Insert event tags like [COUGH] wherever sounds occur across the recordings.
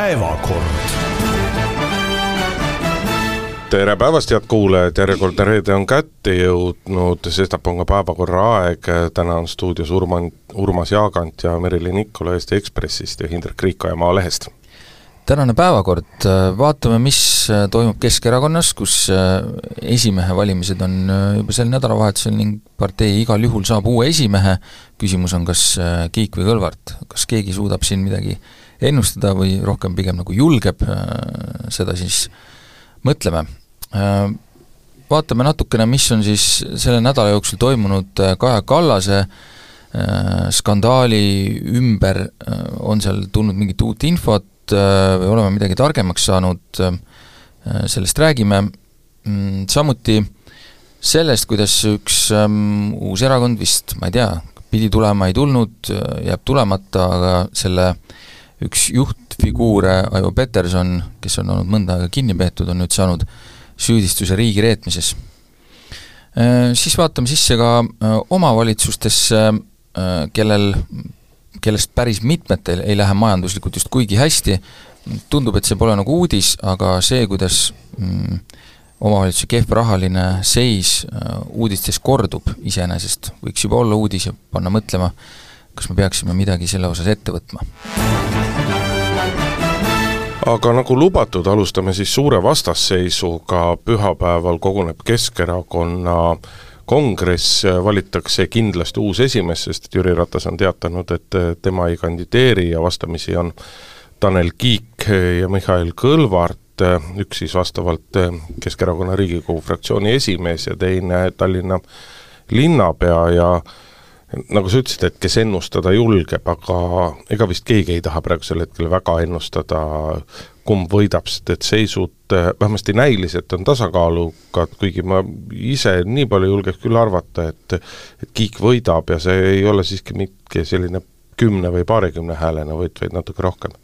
päevakord. Tere päevast, head kuulajad, järjekordne reede on kätte jõudnud, sestap on ka päevakorra aeg, täna on stuudios Urman, Urmas Jaagant ja Merilin Nikola Eesti Ekspressist ja Hindrek Riikoja Maalehest. tänane päevakord, vaatame, mis toimub Keskerakonnas, kus esimehe valimised on juba sel nädalavahetusel ning partei igal juhul saab uue esimehe, küsimus on, kas Kiik või Kõlvart, kas keegi suudab siin midagi ennustada või rohkem pigem nagu julgeb, seda siis mõtleme Äh, vaatame natukene, mis on siis selle nädala jooksul toimunud äh, Kaja Kallase äh, skandaali ümber, on seal tulnud mingit uut infot või oleme midagi targemaks saanud, sellest räägime, mm, samuti sellest, kuidas üks ähm, uus erakond vist, ma ei tea, pidi tulema, ei tulnud, jääb tulemata, aga selle üks juhtfiguure, Aivo Peterson, kes on olnud mõnda aega kinni peetud, on nüüd saanud süüdistuse riigireetmises. Äh, siis vaatame sisse ka äh, omavalitsustesse, äh, kellel, kellest päris mitmetel ei lähe majanduslikult just kuigi hästi, tundub, et see pole nagu uudis, aga see, kuidas mm, omavalitsuse kehv rahaline seis uudistes kordub iseenesest, võiks juba olla uudis ja panna mõtlema, kas me peaksime midagi selle osas ette võtma aga nagu lubatud, alustame siis suure vastasseisuga, pühapäeval koguneb Keskerakonna kongress, valitakse kindlasti uus esimees, sest Jüri Ratas on teatanud, et tema ei kandideeri ja vastamisi on Tanel Kiik ja Mihhail Kõlvart, üks siis vastavalt Keskerakonna Riigikogu fraktsiooni esimees ja teine Tallinna linnapea ja nagu sa ütlesid, et kes ennustada julgeb, aga ega vist keegi ei taha praegusel hetkel väga ennustada, kumb võidab, sest et seisud eh, vähemasti näiliselt on tasakaalukad, kuigi ma ise nii palju julgeks küll arvata, et et Kiik võidab ja see ei ole siiski mitte selline kümne või paarikümne häälena võit, vaid natuke rohkem.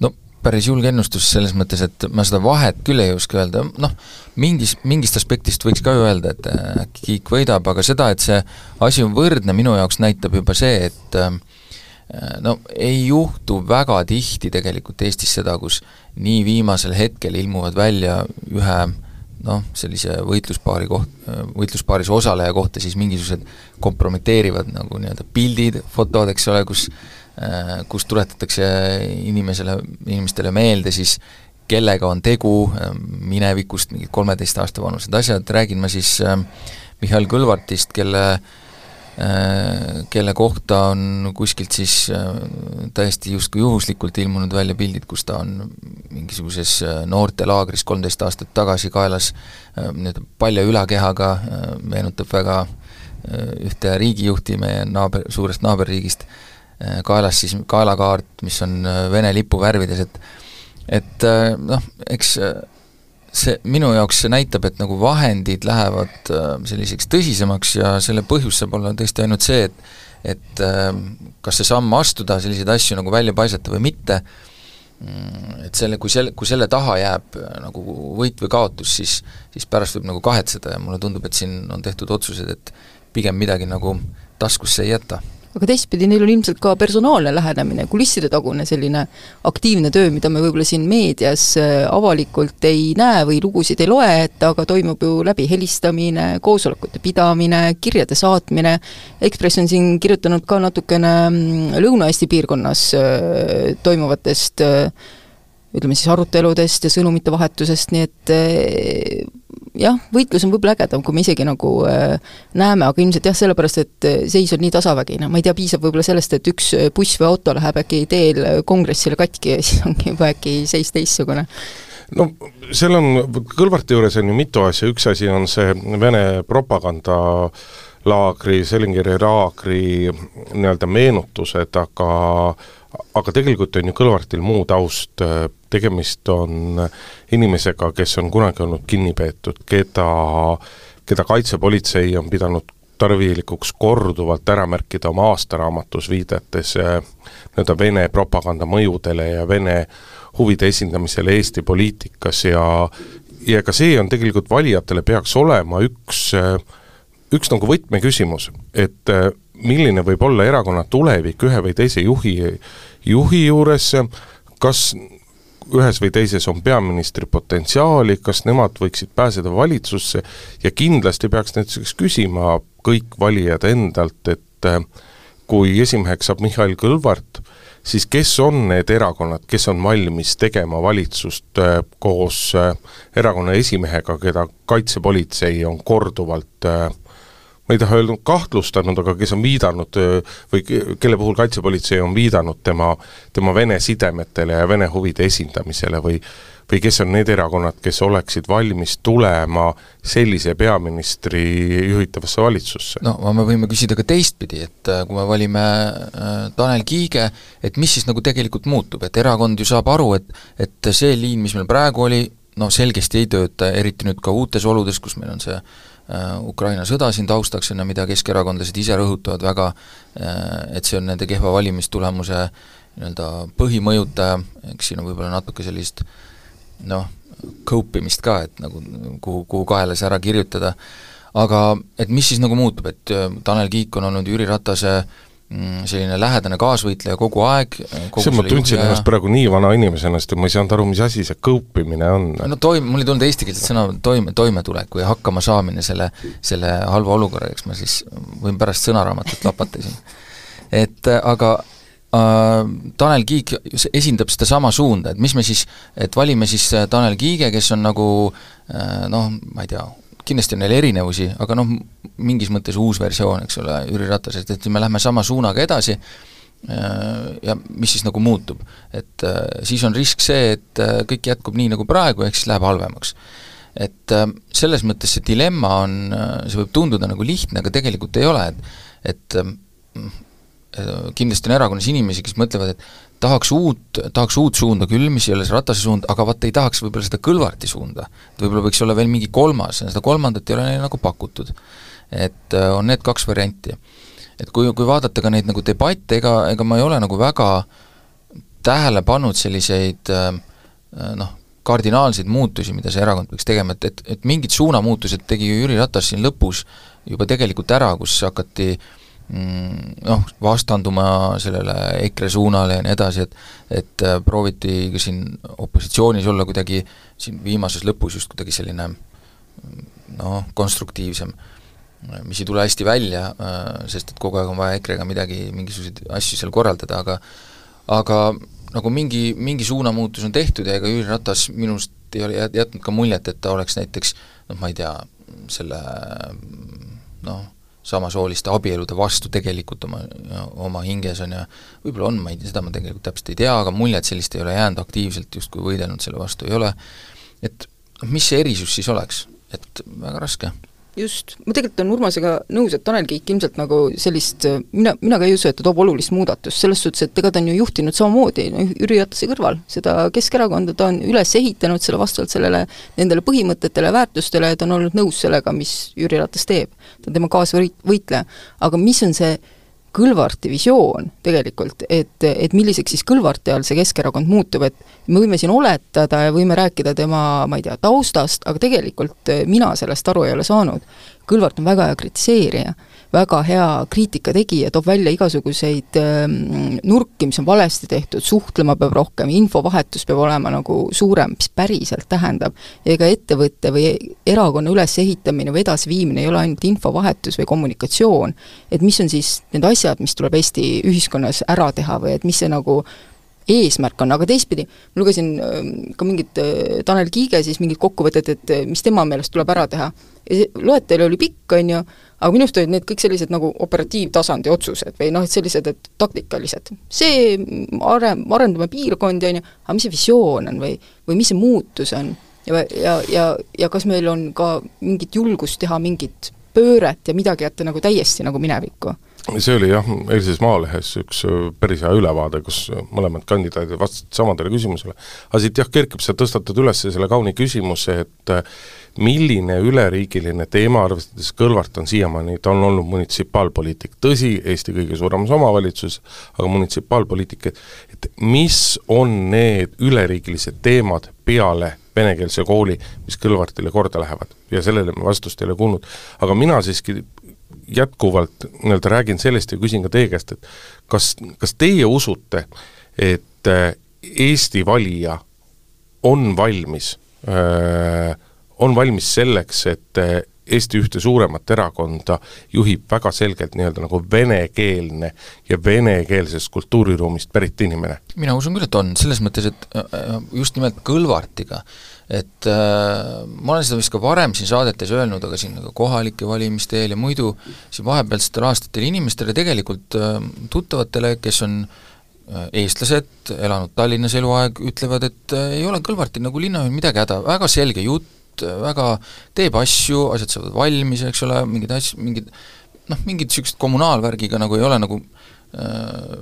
no päris julge ennustus selles mõttes, et ma seda vahet küll ei oska öelda, noh, mingis, mingist aspektist võiks ka ju öelda, et äkki Kiik võidab, aga seda, et see asi on võrdne, minu jaoks näitab juba see, et äh, no ei juhtu väga tihti tegelikult Eestis seda, kus nii viimasel hetkel ilmuvad välja ühe noh, sellise võitluspaari koht, võitluspaaris osaleja kohta siis mingisugused kompromiteerivad nagu nii-öelda pildid, fotod, eks ole, kus Äh, kus tuletatakse inimesele, inimestele meelde siis, kellega on tegu, äh, minevikust mingid kolmeteist aasta vanused asjad, räägin ma siis äh, Mihhail Kõlvartist, kelle kelle kohta on kuskilt siis täiesti justkui juhuslikult ilmunud välja pildid, kus ta on mingisuguses noortelaagris kolmteist aastat tagasi kaelas nii-öelda palja ülakehaga, meenutab väga ühte riigijuhti meie naaber, suurest naaberriigist, Äh, kaelas siis kaelakaart, mis on äh, Vene lipu värvides, et et äh, noh, eks see, minu jaoks see näitab, et nagu vahendid lähevad selliseks tõsisemaks ja selle põhjus saab olla tõesti ainult see, et et kas see samm astuda, selliseid asju nagu välja paisata või mitte, mm, et selle, kui selle, kui selle taha jääb nagu võit või kaotus, siis siis pärast võib nagu kahetseda ja mulle tundub, et siin on tehtud otsused, et pigem midagi nagu taskusse ei jäta aga teistpidi, neil on ilmselt ka personaalne lähenemine, kulisside tagune selline aktiivne töö, mida me võib-olla siin meedias äh, avalikult ei näe või lugusid ei loe, et aga toimub ju läbi helistamine, koosolekute pidamine, kirjade saatmine, Ekspress on siin kirjutanud ka natukene mm, Lõuna-Eesti piirkonnas äh, toimuvatest äh, ütleme siis aruteludest ja sõnumite vahetusest, nii et jah, võitlus on võib-olla ägedam, kui me isegi nagu äh, näeme, aga ilmselt jah, sellepärast, et äh, seis on nii tasavägine, ma ei tea, piisab võib-olla sellest, et üks äh, buss või auto läheb äkki teel kongressile katki ja [LAUGHS] siis ongi juba äkki seis teistsugune. No seal on, Kõlvarti juures on ju mitu asja, üks asi on see Vene propagandalaagri, Selingeri laagri nii-öelda meenutused, aga aga tegelikult on ju Kõlvartil muu taust, tegemist on inimesega, kes on kunagi olnud kinni peetud, keda, keda kaitsepolitsei on pidanud tarvilikuks korduvalt ära märkida oma aastaraamatus, viidates eh, nii-öelda Vene propaganda mõjudele ja Vene huvide esindamisele Eesti poliitikas ja ja ka see on tegelikult valijatele peaks olema üks, eh, üks nagu võtmeküsimus, et eh, milline võib olla erakonna tulevik ühe või teise juhi, juhi juures, kas ühes või teises on peaministri potentsiaali, kas nemad võiksid pääseda valitsusse ja kindlasti peaks näiteks küsima kõik valijad endalt, et äh, kui esimeheks saab Mihhail Kõlvart, siis kes on need erakonnad, kes on valmis tegema valitsust äh, koos äh, erakonna esimehega, keda kaitsepolitsei on korduvalt ma ei taha öelda kahtlustanud, aga kes on viidanud või kelle puhul kaitsepolitsei on viidanud tema, tema Vene sidemetele ja Vene huvide esindamisele või või kes on need erakonnad, kes oleksid valmis tulema sellise peaministri juhitavasse valitsusse? no me võime küsida ka teistpidi, et äh, kui me valime äh, Tanel Kiige, et mis siis nagu tegelikult muutub, et erakond ju saab aru, et et see liin, mis meil praegu oli, no selgesti ei tööta, eriti nüüd ka uutes oludes, kus meil on see äh, Ukraina sõda siin taustaks, ju, mida keskerakondlased ise rõhutavad väga, et see on nende kehva valimistulemuse nii-öelda põhimõjutaja, eks siin on võib-olla natuke sellist äh, noh, cope imist ka, et nagu kuhu, kuhu kaela see ära kirjutada, aga et mis siis nagu muutub, et äh, Tanel Kiik on olnud Jüri Ratase mm, selline lähedane kaasvõitleja kogu aeg see ma tundsin juhja... ennast praegu nii vana inimesena, sest ma ei saanud aru, mis asi see cope imine on. no toim-, mul ei tulnud eestikeelset sõna toime, toimetulek või hakkamasaamine selle, selle halva olukorraga, eks ma siis võin pärast sõnaraamatut lapata siin. et äh, aga Äh, Tanel Kiik esindab sedasama suunda, et mis me siis, et valime siis äh, Tanel Kiige, kes on nagu äh, noh, ma ei tea, kindlasti on neil erinevusi, aga noh, mingis mõttes uus versioon, eks ole, Jüri Ratasest, et me lähme sama suunaga edasi ja mis siis nagu muutub. et siis on risk see, et kõik jätkub nii, nagu praegu, ehk siis läheb halvemaks. et selles mõttes see dilemma on, see võib tunduda nagu lihtne, aga tegelikult ei ole, et et Äh, kindlasti on erakonnas inimesi, kes mõtlevad, et tahaks uut, tahaks uut suunda küll, mis ei ole see Ratase suund, aga vaat ei tahaks võib-olla seda Kõlvarti suunda. võib-olla võiks olla veel mingi kolmas, seda kolmandat ei ole neile nagu pakutud. et äh, on need kaks varianti. et kui, kui vaadata ka neid nagu debatte, ega, ega ma ei ole nagu väga tähele pannud selliseid äh, noh, kardinaalseid muutusi, mida see erakond peaks tegema, et, et, et mingid suunamuutused tegi ju Jüri Ratas siin lõpus juba tegelikult ära, kus hakati äh, noh, vastanduma sellele EKRE suunale ja nii edasi, et et äh, prooviti ka siin opositsioonis olla kuidagi siin viimases lõpus just kuidagi selline noh, konstruktiivsem, mis ei tule hästi välja, äh, sest et kogu aeg on vaja EKRE-ga midagi, mingisuguseid asju seal korraldada, aga aga nagu mingi, mingi suunamuutus on tehtud ja ega Jüri Ratas minu arust ei ole jätnud ka muljet, et ta oleks näiteks noh, ma ei tea, selle noh, samasooliste abielude vastu tegelikult oma, oma hinges on ja võib-olla on, ma ei tea, seda ma tegelikult täpselt ei tea, aga muljet sellist ei ole jäänud, aktiivselt justkui võidelnud selle vastu ei ole, et mis see erisus siis oleks, et väga raske just, ma tegelikult olen Urmasega nõus, et Tanel Kiik ilmselt nagu sellist, mina, mina ka ei usu, et ta toob olulist muudatust, selles suhtes, et ega ta on ju juhtinud samamoodi Jüri Ratase kõrval seda Keskerakonda, ta on üles ehitanud selle vastavalt sellele, nendele põhimõtetele, väärtustele ja ta on olnud nõus sellega, mis Jüri Ratas teeb. ta on tema kaasvõitleja. aga mis on see Kõlvarti visioon tegelikult, et, et milliseks siis Kõlvarti all see Keskerakond muutub, et me võime siin oletada ja võime rääkida tema, ma ei tea, taustast, aga tegelikult mina sellest aru ei ole saanud. Kõlvart on väga hea kritiseerija väga hea kriitika tegija, toob välja igasuguseid ähm, nurki, mis on valesti tehtud, suhtlema peab rohkem, infovahetus peab olema nagu suurem, mis päriselt tähendab. ja ega ettevõtte või erakonna ülesehitamine või edasiviimine ei ole ainult infovahetus või kommunikatsioon, et mis on siis need asjad, mis tuleb Eesti ühiskonnas ära teha või et mis see nagu eesmärk on, aga teistpidi, ma lugesin ähm, ka mingit äh, Tanel Kiige siis mingit kokkuvõtet, et äh, mis tema meelest tuleb ära teha. ja see loetelu oli pikk, on ju, aga minu arust olid need kõik sellised nagu operatiivtasandi otsused või noh, et sellised, et taktikalised. see, are-, arendame piirkondi, on ju, aga mis see visioon on või, või mis see muutus on? ja, ja, ja, ja kas meil on ka mingit julgust teha mingit pööret ja midagi jätta nagu täiesti nagu minevikku? See oli jah, eilses Maalehes üks äh, päris hea ülevaade, kus mõlemad kandidaadid vastasid samadele küsimusele. aga siit jah, kerkib, sa tõstatad üles selle kauni küsimuse, et äh, milline üleriigiline teema, arvestades Kõlvart on siiamaani, ta on olnud munitsipaalpoliitik, tõsi, Eesti kõige suuremas omavalitsus, aga munitsipaalpoliitik, et et mis on need üleriigilised teemad peale venekeelse kooli, mis Kõlvartile korda lähevad ja sellele me vastust ei ole kuulnud. aga mina siiski jätkuvalt nii-öelda räägin sellest ja küsin ka teie käest, et kas, kas teie usute, et Eesti valija on valmis, on valmis selleks, et Eesti ühte suuremat erakonda juhib väga selgelt nii-öelda nagu venekeelne ja venekeelsest kultuuriruumist pärit inimene? mina usun küll, et on, selles mõttes, et just nimelt Kõlvartiga, et äh, ma olen seda vist ka varem siin saadetes öelnud, aga siin nagu kohalike valimiste eel ja muidu siin vahepealsetel aastatel inimestele tegelikult äh, tuttavatele, kes on äh, eestlased, elanud Tallinnas eluaeg, ütlevad, et äh, ei ole Kõlvartil nagu linnajuhil midagi häda, väga selge jutt, väga teeb asju, asjad saavad valmis, eks ole, mingid asj-, mingid noh, mingid niisugused kommunaalvärgiga nagu ei ole nagu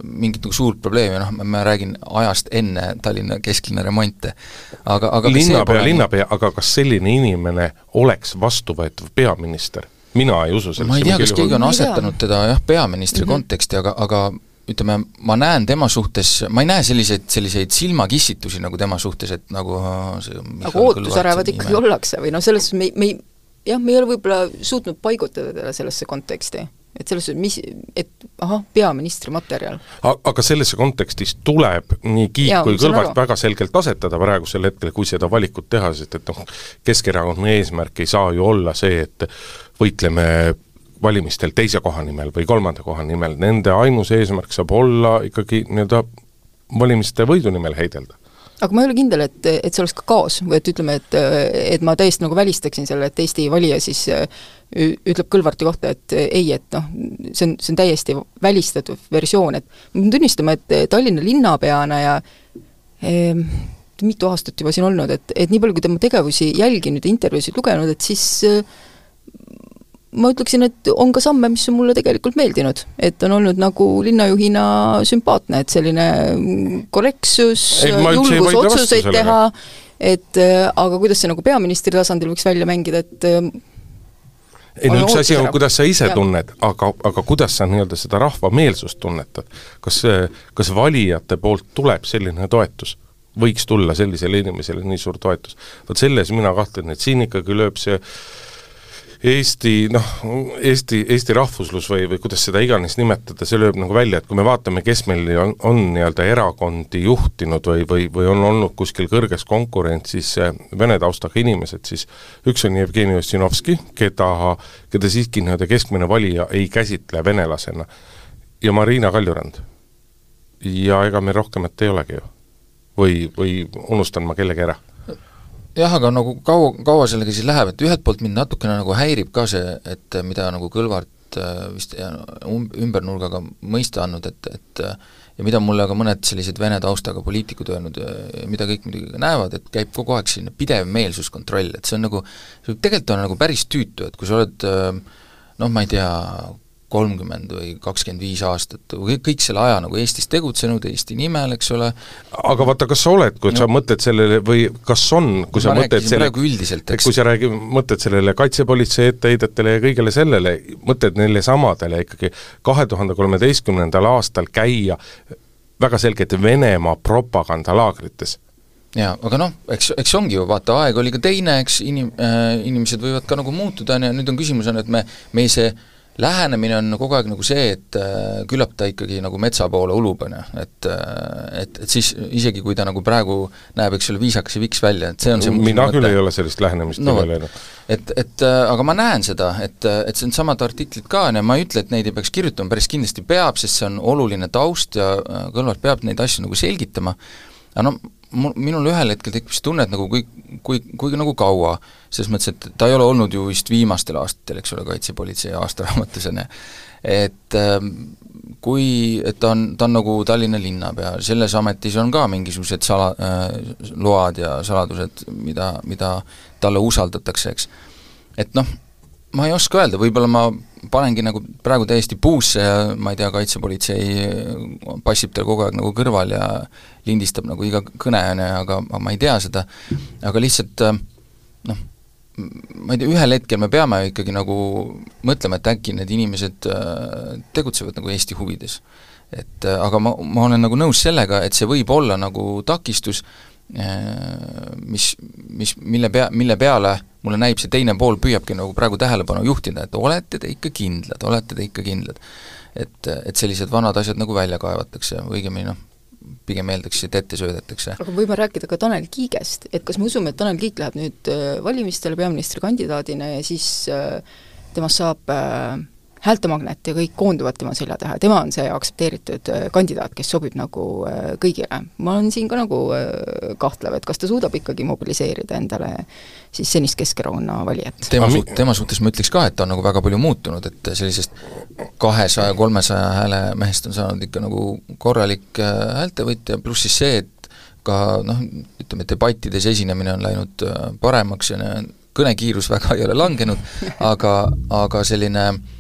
mingit nagu suurt probleemi, noh, ma räägin ajast enne Tallinna kesklinna remonte. aga, aga linnapea, linnapea, aga kas selline inimene oleks vastuvõetav peaminister? mina ei usu sellesse ma ei tea, kas keegi on asetanud teda jah, peaministri mm -hmm. konteksti, aga, aga ütleme, ma näen tema suhtes, ma ei näe selliseid, selliseid silmakissitusi nagu tema suhtes, et nagu see aga ootusärevad ikkagi ollakse või noh, selles suhtes me, me ei, jah, me ei ole võib-olla suutnud paigutada teda sellesse konteksti. Et selles suhtes, mis, et ahah, peaministri materjal. aga sellesse kontekstis tuleb nii Kiik Jaa, kui Kõlvart väga selgelt asetada praegusel hetkel, kui seda valikut teha, sest et noh, Keskerakonna eesmärk ei saa ju olla see, et võitleme valimistel teise koha nimel või kolmanda koha nimel, nende ainus eesmärk saab olla ikkagi nii-öelda valimiste võidu nimel heidelda aga ma ei ole kindel, et, et see oleks ka kaos või et ütleme, et, et ma täiesti nagu välistaksin selle, et Eesti valija siis ütleb Kõlvarti kohta, et ei, et noh, see on, see on täiesti välistatud versioon, et ma pean tunnistama, et Tallinna linnapeana ja eh, mitu aastat juba siin olnud, et, et nii palju, kui tema tegevusi jälginud ja intervjuusid lugenud, et siis äh, ma ütleksin, et on ka samme, mis on mulle tegelikult meeldinud, et on olnud nagu linnajuhina sümpaatne, et selline korrektsus, julgus otsuseid teha, et äh, aga kuidas see nagu peaministri tasandil võiks välja mängida, et äh, ei no üks asi on, kuidas sa ise ja. tunned, aga, aga kuidas sa nii-öelda seda rahva meelsust tunnetad? kas, kas valijate poolt tuleb selline toetus? võiks tulla sellisele inimesele nii suur toetus? vot selles mina kahtlen, et siin ikkagi lööb see äh, Eesti noh, Eesti, Eesti rahvuslus või, või kuidas seda iganes nimetada, see lööb nagu välja, et kui me vaatame, kes meil on, on nii-öelda erakondi juhtinud või, või, või on olnud kuskil kõrges konkurentsis vene taustaga inimesed, siis üks on Jevgeni Ossinovski, keda, keda siiski nii-öelda keskmine valija ei käsitle venelasena, ja Marina Kaljurand. ja ega meil rohkemat ei olegi ju. või, või unustan ma kellegi ära jah, aga nagu kaua, kaua sellega siis läheb, et ühelt poolt mind natukene nagu häirib ka see, et mida nagu Kõlvart äh, vist um-, ümber nurgaga mõista andnud, et, et ja mida mulle ka mõned sellised vene taustaga poliitikud öelnud, mida kõik muidugi ka näevad, et käib kogu aeg selline pidev meelsuskontroll, et see on nagu, see tegelikult olla nagu päris tüütu, et kui sa oled noh, ma ei tea, kolmkümmend või kakskümmend viis aastat kõik selle aja nagu Eestis tegutsenud, Eesti nimel, eks ole. aga vaata, kas sa oled, kui no, sa mõtled sellele või kas on, kui sa mõtled selle, kui sa räägi-, mõtled sellele kaitsepolitsei etteheidetele ja kõigele sellele, mõtled neile samadele ikkagi kahe tuhande kolmeteistkümnendal aastal käia väga selgelt Venemaa propagandalaagrites. Jaa, aga noh, eks, eks ongi ju, vaata, aeg oli ka teine, eks inim- äh,, inimesed võivad ka nagu muutuda, on ju, nüüd on küsimus on, et me, meil see lähenemine on kogu aeg nagu see, et äh, küllap ta ikkagi nagu metsa poole ulub, on ju, et äh, et, et siis isegi, kui ta nagu praegu näeb, eks ole, viisakas ja viks välja, et see on see mina küll mõte. ei ole sellist lähenemist no, üle läinud. et, et äh, aga ma näen seda, et, et see on samad artiklid ka, on ju, ma ei ütle, et neid ei peaks kirjutama, päris kindlasti peab, sest see on oluline taust ja Kõlvart peab neid asju nagu selgitama, aga no mul, minul ühel hetkel tekkis tunne, et nagu kui, kui, kui nagu kaua, selles mõttes, et ta ei ole olnud ju vist viimastel aastatel, eks ole, Kaitsepolitsei aastaraamatus, on ju, et ähm, kui, et ta on, ta on nagu Tallinna linnapea, selles ametis on ka mingisugused sala- äh,, load ja saladused, mida, mida talle usaldatakse, eks. et noh, ma ei oska öelda, võib-olla ma panengi nagu praegu täiesti puusse ja ma ei tea, kaitsepolitsei passib tal kogu aeg nagu kõrval ja lindistab nagu iga kõne, on ju, aga, aga ma ei tea seda, aga lihtsalt noh, ma ei tea, ühel hetkel me peame ikkagi nagu mõtlema, et äkki need inimesed äh, tegutsevad nagu Eesti huvides. et äh, aga ma, ma olen nagu nõus sellega, et see võib olla nagu takistus, äh, mis, mis, mille pea, mille peale mulle näib, see teine pool püüabki nagu praegu tähelepanu juhtida, et olete te ikka kindlad, olete te ikka kindlad. et, et sellised vanad asjad nagu välja kaevatakse, õigemini noh, pigem eeldaks, et ette söödetakse. aga võime rääkida ka Tanel Kiigest, et kas me usume, et Tanel Kiik läheb nüüd valimistele peaministrikandidaadina ja siis temast saab äh, häältemagnet ja kõik koonduvad tema selja taha ja tema on see aktsepteeritud äh, kandidaat, kes sobib nagu äh, kõigile. ma olen siin ka nagu äh, kahtlev, et kas ta suudab ikkagi mobiliseerida endale siis senist Keskerakonna valijat. tema su-, tema suhtes ma ütleks ka, et ta on nagu väga palju muutunud, et sellisest kahesaja, kolmesaja hääle mehest on saanud ikka nagu korralik häältevõtja, pluss siis see, et ka noh, ütleme, debattides esinemine on läinud paremaks ja kõnekiirus [LAUGHS] väga ei ole langenud, aga, aga selline Äh,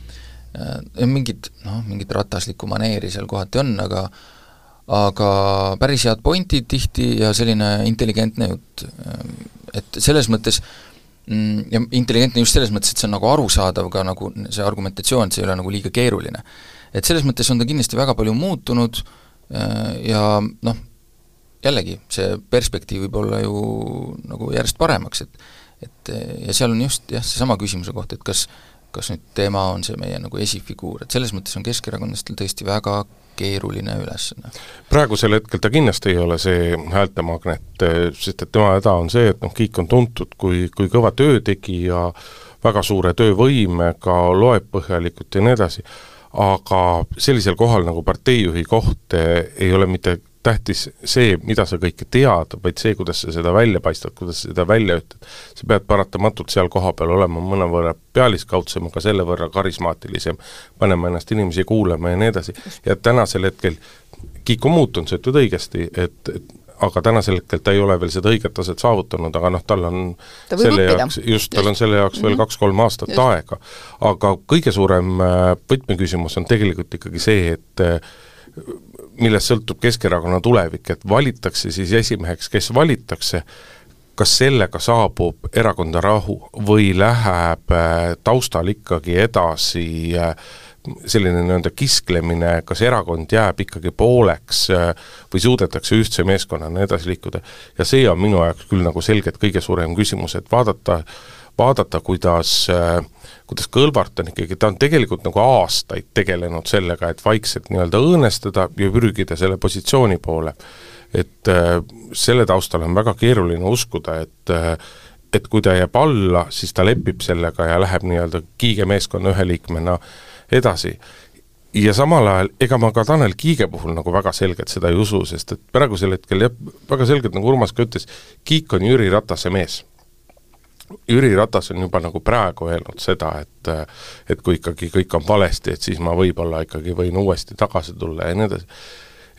mingit noh, mingit rataslikku maneeri seal kohati on, aga aga päris head pointid tihti ja selline intelligentne jutt, äh, et selles mõttes mm, ja intelligentne just selles mõttes, et see on nagu arusaadav ka nagu see argumentatsioon, et see ei ole nagu liiga keeruline. et selles mõttes on ta kindlasti väga palju muutunud äh, ja noh, jällegi, see perspektiiv võib olla ju nagu järjest paremaks, et et ja seal on just jah, seesama küsimuse koht, et kas kas nüüd tema on see meie nagu esifiguur, et selles mõttes on Keskerakonnastel tõesti väga keeruline ülesanne. praegusel hetkel ta kindlasti ei ole see häältemagnet, sest et tema häda on see, et noh, Kiik on tuntud kui, kui kõva töötegija, väga suure töövõimega, loeb põhjalikult ja nii edasi, aga sellisel kohal nagu parteijuhi koht ei ole mitte tähtis see, mida sa kõike tead, vaid see, kuidas sa seda välja paistad, kuidas sa seda välja ütled. sa pead paratamatult seal kohapeal olema mõnevõrra pealiskaudsem, aga selle võrra karismaatilisem, panema ennast inimesi kuulama ja nii edasi. ja tänasel hetkel, Kiik on muutunud, sa ütled õigesti, et, et aga tänasel hetkel ta ei ole veel seda õiget taset saavutanud, aga noh, tal on ta selle õppida. jaoks, just, tal on selle jaoks mm -hmm. veel Mhm. kaks-kolm aastat Just. aega. aga kõige suurem äh, võtmeküsimus on tegelikult ikkagi see, et äh, millest sõltub Keskerakonna tulevik, et valitakse siis esimeheks, kes valitakse, kas sellega saabub erakonda rahu või läheb äh, taustal ikkagi edasi äh, selline nii-öelda kisklemine, kas erakond jääb ikkagi pooleks äh, või suudetakse ühtse meeskonnana edasi liikuda. ja see on minu jaoks küll nagu selgelt kõige suurem küsimus, et vaadata, vaadata, kuidas äh, kuidas Kõlvart on ikkagi, ta on tegelikult nagu aastaid tegelenud sellega, et vaikselt nii-öelda õõnestada ja pürgida selle positsiooni poole. et äh, selle taustal on väga keeruline uskuda, et äh, et kui ta jääb alla, siis ta lepib sellega ja läheb nii-öelda Kiige meeskonna ühe liikmena edasi ja samal ajal, ega ma ka Tanel Kiige puhul nagu väga selgelt seda ei usu, sest et praegusel hetkel jah, väga selgelt, nagu Urmas ka ütles, Kiik on Jüri Ratase mees Jüri Ratas on juba nagu praegu öelnud seda, et et kui ikkagi kõik on valesti, et siis ma võib-olla ikkagi võin uuesti tagasi tulla ja nii edasi.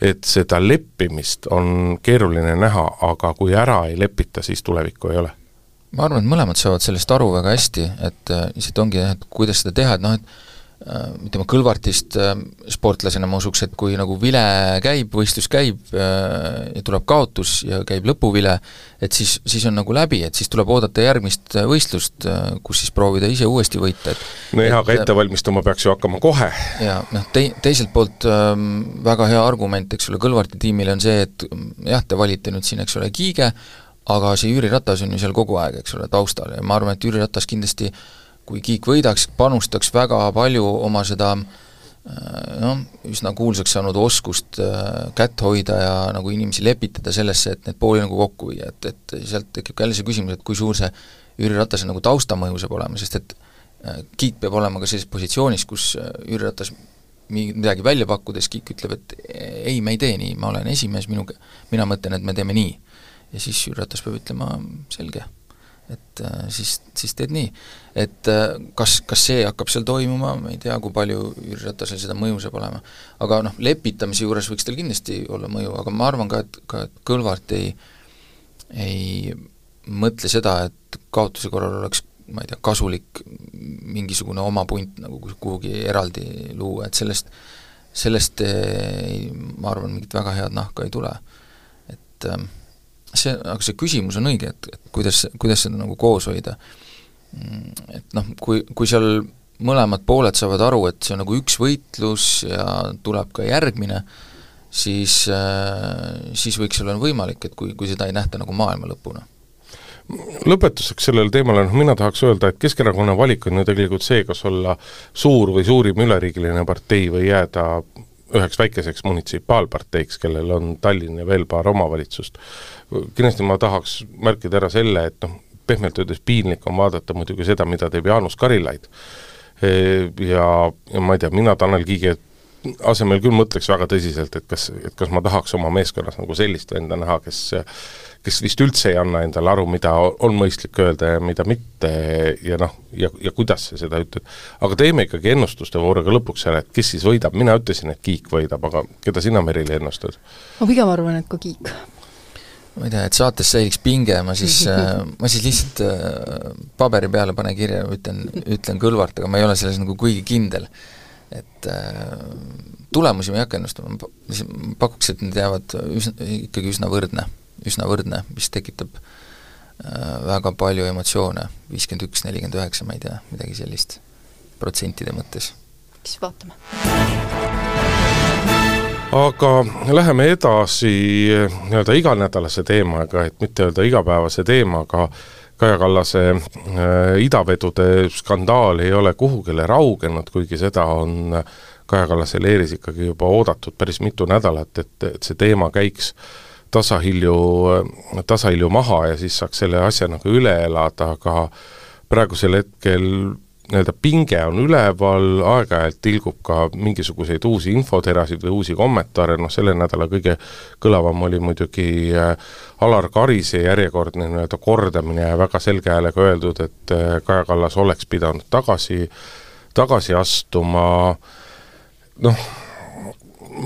et seda leppimist on keeruline näha, aga kui ära ei lepita, siis tulevikku ei ole. ma arvan, et mõlemad saavad sellest aru väga hästi, et äh, lihtsalt ongi jah, et kuidas seda teha, et noh, et ütleme, Kõlvartist äh, sportlasena ma usuks, et kui nagu vile käib, võistlus käib äh, ja tuleb kaotus ja käib lõpuvile, et siis, siis on nagu läbi, et siis tuleb oodata järgmist äh, võistlust, kus siis proovida ise uuesti võita, et no jah, aga et- ette valmistuma peaks ju hakkama kohe. ja noh, tei-, teiselt poolt ähm, väga hea argument, eks ole, Kõlvarti tiimile on see, et mm, jah, te valite nüüd siin, eks ole, Kiige, aga see Jüri Ratas on ju seal kogu aeg, eks ole, taustal ja ma arvan, et Jüri Ratas kindlasti kui Kiik võidaks, panustaks väga palju oma seda äh, noh, üsna kuulsaks saanud oskust äh, kätt hoida ja nagu inimesi lepitada sellesse, et need pooli nagu kokku viia, et, et sealt tekib jälle see küsimus, et kui suur see Jüri Ratase nagu taustamõju saab olema, sest et äh, Kiik peab olema ka sellises positsioonis, kus Jüri Ratas mi-, midagi välja pakkudes Kiik ütleb, et ei, me ei tee nii, ma olen esimees, minu, mina mõtlen, et me teeme nii. ja siis Jüri Ratas peab ütlema, selge, et äh, siis, siis teed nii. et äh, kas, kas see hakkab seal toimuma, ma ei tea, kui palju Jüri Ratasel seda mõju saab olema. aga noh, lepitamise juures võiks tal kindlasti olla mõju, aga ma arvan ka, et, ka et Kõlvart ei, ei mõtle seda, et kaotuse korral oleks ma ei tea, kasulik mingisugune oma punt nagu kuhugi eraldi luua, et sellest, sellest ei, ma arvan, mingit väga head nahka ei tule. et ähm, see, aga see küsimus on õige, et, et kuidas, kuidas seda nagu koos hoida. Mm, et noh, kui, kui seal mõlemad pooled saavad aru, et see on nagu üks võitlus ja tuleb ka järgmine, siis, siis võiks olla võimalik, et kui, kui seda ei nähta nagu maailma lõpuna lõpetuseks sellele teemale, noh mina tahaks öelda, et Keskerakonna valik on ju tegelikult see, kas olla suur või suurim üleriigiline partei või jääda üheks väikeseks munitsipaalparteiks, kellel on Tallinn ja veel paar omavalitsust. kindlasti ma tahaks märkida ära selle, et noh, pehmelt öeldes piinlik on vaadata muidugi seda, mida teeb Jaanus Karilaid. Ja, ja ma ei tea, mina Tanel Kiige asemel küll mõtleks väga tõsiselt, et kas, et kas ma tahaks oma meeskonnas nagu sellist venda näha, kes kes vist üldse ei anna endale aru, mida on mõistlik öelda ja mida mitte ja noh, ja, ja kuidas sa seda ütled. aga teeme ikkagi ennustuste vooruga lõpuks ära, et kes siis võidab, mina ütlesin, et Kiik võidab, aga keda sina, Merili, ennustad? ma pigem arvan, et ka Kiik ma ei tea, et saates säiliks pinge, ma siis [LAUGHS] ma siis lihtsalt äh, paberi peale pane kirja, ütlen, ütlen Kõlvart, aga ma ei ole selles nagu kuigi kindel. et äh, tulemusi ma ei hakka ennustama, ma pakuks, et need jäävad üsna, ikkagi üsna võrdne üsna võrdne, mis tekitab äh, väga palju emotsioone, viiskümmend üks, nelikümmend üheksa, ma ei tea, midagi sellist protsentide mõttes. siis vaatame. aga läheme edasi nii-öelda iganädalase teemaga, et mitte öelda igapäevase teemaga, Kaja Kallase äh, idavedude skandaal ei ole kuhugile raugenud, kuigi seda on Kaja Kallase leeris ikkagi juba oodatud päris mitu nädalat, et, et see teema käiks äh, tasahilju, tasahilju maha ja siis saaks selle asja nagu üle elada, aga praegusel hetkel nii-öelda pinge on üleval, aeg-ajalt tilgub ka mingisuguseid uusi infoterasid või uusi kommentaare, noh selle nädala kõige kõlavam oli muidugi äh, Alar Karise järjekordne nii-öelda kordamine ja väga selge häälega öeldud, et äh, Kaja Kallas oleks pidanud tagasi, tagasi astuma, noh,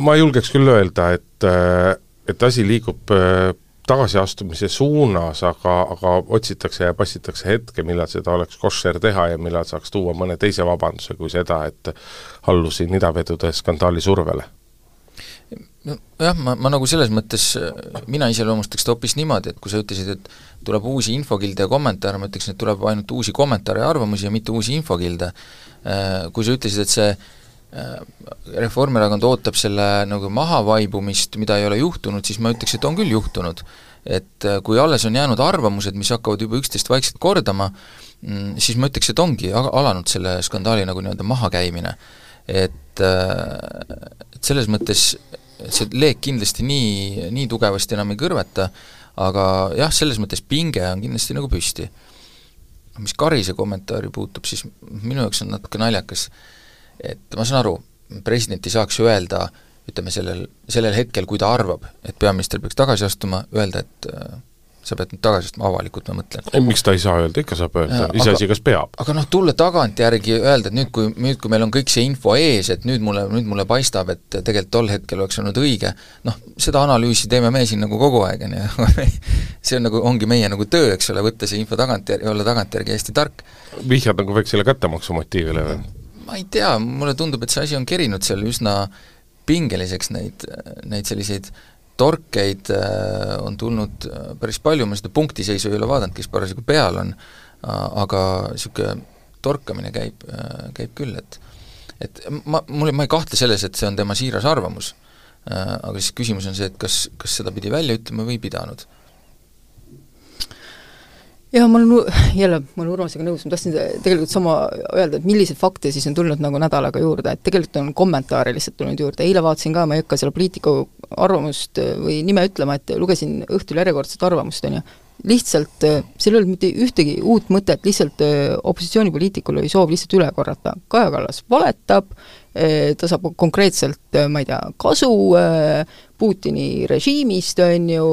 ma julgeks küll öelda, et äh, et asi liigub äh, tagasiastumise suunas, aga, aga otsitakse ja passitakse hetke, millal seda oleks koššer teha ja millal saaks tuua mõne teise vabanduse kui seda, et allusin idavedude skandaali survele nojah, ma, ma nagu selles mõttes, mina iseloomustaks seda hoopis niimoodi, et kui sa ütlesid, et tuleb uusi infokilde ja kommentaare, ma ütleksin, et tuleb ainult uusi kommentaare ja arvamusi ja mitte uusi infokilde. Äh, kui sa ütlesid, et see Reformierakond ootab selle nagu mahavaibumist, mida ei ole juhtunud, siis ma ütleks, et on küll juhtunud. et äh, kui alles on jäänud arvamused, mis hakkavad juba üksteist vaikselt kordama, mm, siis ma ütleks, et ongi alanud selle skandaali nagu nii-öelda mahakäimine. et, äh, et selles mõttes see leek kindlasti nii, nii tugevasti enam ei kõrveta, aga jah, selles mõttes pinge on kindlasti nagu püsti. mis Karise kommentaari puutub, siis minu jaoks on natuke naljakas, et ma saan aru, president ei saaks öelda, ütleme sellel, sellel hetkel, kui ta arvab, et peaminister peaks tagasi astuma, öelda, et äh, sa pead nüüd tagasi astuma, avalikult ma mõtlen. ei, miks ta ei saa öelda, ikka saab öelda, iseasi, kas peab. aga noh, tulla tagantjärgi öelda, et nüüd, kui, nüüd kui meil on kõik see info ees, et nüüd mulle, nüüd mulle paistab, et tegelikult tol hetkel oleks olnud õige, noh, seda analüüsi teeme me siin nagu kogu aeg, on ju, [LAUGHS] see on nagu, ongi meie nagu töö, eks ole, võtta see info tagantjärgi, olla tagantjärgi hästi tark. vihjad nagu väiksele kättemaksu motiivile või? Ma ei tea, mulle tundub, et see asi on kerinud seal üsna pingeliseks, neid, neid selliseid torkeid äh, on tulnud äh, päris palju, ma seda punktiseisu ei ole vaadanud, kes parasjagu peal on, aga niisugune torkamine käib, äh, käib küll, et et ma, mul, ma ei kahtle selles, et see on tema siiras arvamus, aga siis küsimus on see, et kas, kas seda pidi välja ütlema või ei pidanud jaa, ma olen, [SIGHS] jälle, ma olen Urmasega nõus, ma tahtsin tegelikult sama öelda, et milliseid fakte siis on tulnud nagu nädalaga juurde, et tegelikult on kommentaare lihtsalt tulnud juurde, eile vaatasin ka, ma ei hakka selle poliitiku arvamust või nime ütlema, et lugesin õhtul järjekordset arvamust, on ju, lihtsalt seal ei olnud mitte ühtegi uut mõtet, lihtsalt opositsioonipoliitikul oli soov lihtsalt üle korrata, Kaja Kallas valetab, ta saab konkreetselt, ma ei tea, kasu Putini režiimist, on ju,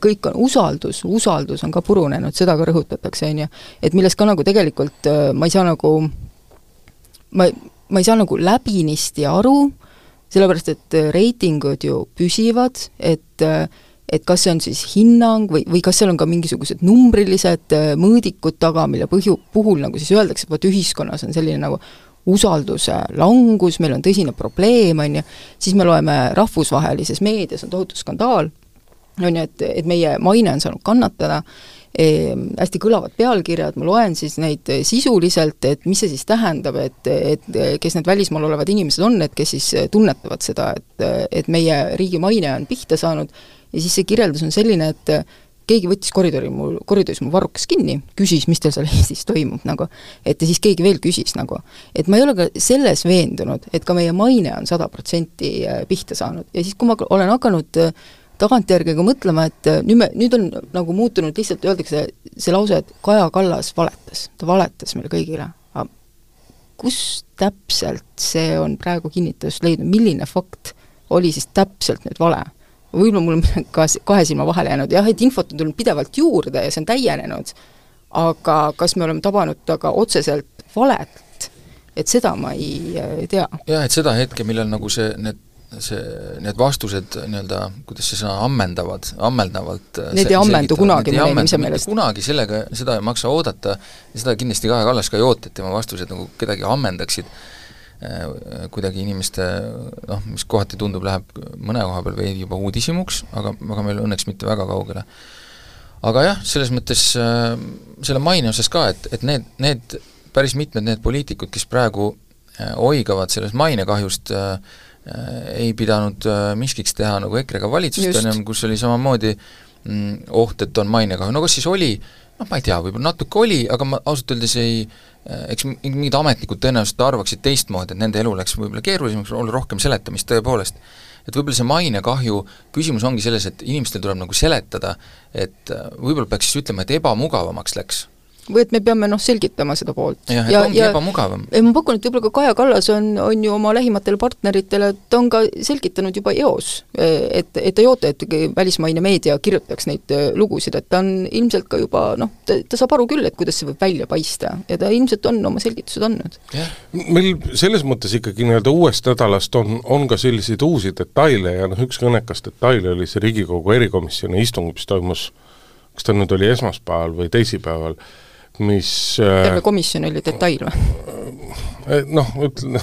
kõik on, usaldus, usaldus on ka purunenud, seda ka rõhutatakse, on ju, et millest ka nagu tegelikult ma ei saa nagu, ma, ma ei saa nagu läbinisti aru, sellepärast et reitingud ju püsivad, et et kas see on siis hinnang või, või kas seal on ka mingisugused numbrilised mõõdikud taga, mille põhju, puhul nagu siis öeldakse, et vot ühiskonnas on selline nagu usalduse langus, meil on tõsine probleem, on ju, siis me loeme rahvusvahelises meedias on tohutu skandaal, on ju, et, et meie maine on saanud kannatada e,, hästi kõlavad pealkirjad, ma loen siis neid sisuliselt, et mis see siis tähendab, et, et kes need välismaal olevad inimesed on, et kes siis tunnetavad seda, et, et meie riigi maine on pihta saanud, ja siis see kirjeldus on selline, et keegi võttis koridori mul, koridoris mu varrukas kinni, küsis, mis teil seal [LAUGHS] Eestis toimub nagu. et ja siis keegi veel küsis nagu. et ma ei ole ka selles veendunud, et ka meie maine on sada protsenti äh, pihta saanud ja siis, kui ma olen hakanud äh, tagantjärgi ka mõtlema, et äh, nüüd me, nüüd on nagu muutunud lihtsalt, öeldakse see lause, et Kaja Kallas valetas, ta valetas meile kõigile. kus täpselt see on praegu kinnitust leidnud, milline fakt oli siis täpselt nüüd vale? Võib-olla mul on [LAUGHS] ka kahe silma vahele jäänud, jah, et infot on tulnud pidevalt juurde ja see on täienenud, aga kas me oleme tabanud taga otseselt valet, et seda ma ei tea. jah, et seda hetke, millal nagu see, need see, need vastused nii-öelda, kuidas see sõna, ammendavad, ammeldavalt Need ei ammendu kunagi meie inimese meelest. kunagi sellega, seda ei maksa oodata. Ja seda kindlasti Kaja Kallas ka ei oota, et tema vastused nagu kedagi ammendaksid. Äh, kuidagi inimeste noh, mis kohati tundub, läheb mõne koha peal veidi juba uudishimuks, aga, aga meil õnneks mitte väga kaugele. aga jah, selles mõttes äh, selle maine osas ka, et, et need, need päris mitmed need poliitikud, kes praegu äh, oigavad sellest mainekahjust äh, ei pidanud äh, miskiks teha nagu EKRE-ga valitsust, on ju, kus oli samamoodi mm, oht, et on mainekahju, no kas siis oli, noh ma ei tea, võib-olla natuke oli, aga ma ausalt öeldes ei äh, Äh, eks mingid ametnikud tõenäoliselt arvaksid teistmoodi, et nende elu läks võib-olla keerulisemaks, oli rohkem seletamist tõepoolest. et võib-olla see mainekahju küsimus ongi selles, et inimestel tuleb nagu seletada, et äh, võib-olla peaks siis ütlema, et ebamugavamaks läks või et me peame noh, selgitama seda poolt. jah, et ja, ongi ja, ebamugavam. ma pakun, et võib-olla ka Kaja Kallas on, on ju oma lähimatele partneritele, ta on ka selgitanud juba eos, et, et ta ei oota, et välismaine meedia kirjutaks neid äh, lugusid, et ta on ilmselt ka juba noh, ta, ta saab aru küll, et kuidas see võib välja paista ja ta ilmselt on oma selgitused andnud. meil selles mõttes ikkagi nii-öelda uuest nädalast on, on ka selliseid uusi detaile ja noh, üks kõnekas detail oli see Riigikogu erikomisjoni istung, mis toimus kas ta nüüd oli esmaspäeval või teisipäeval, mis äh, terve komisjon oli detail või? Äh, noh, ütle,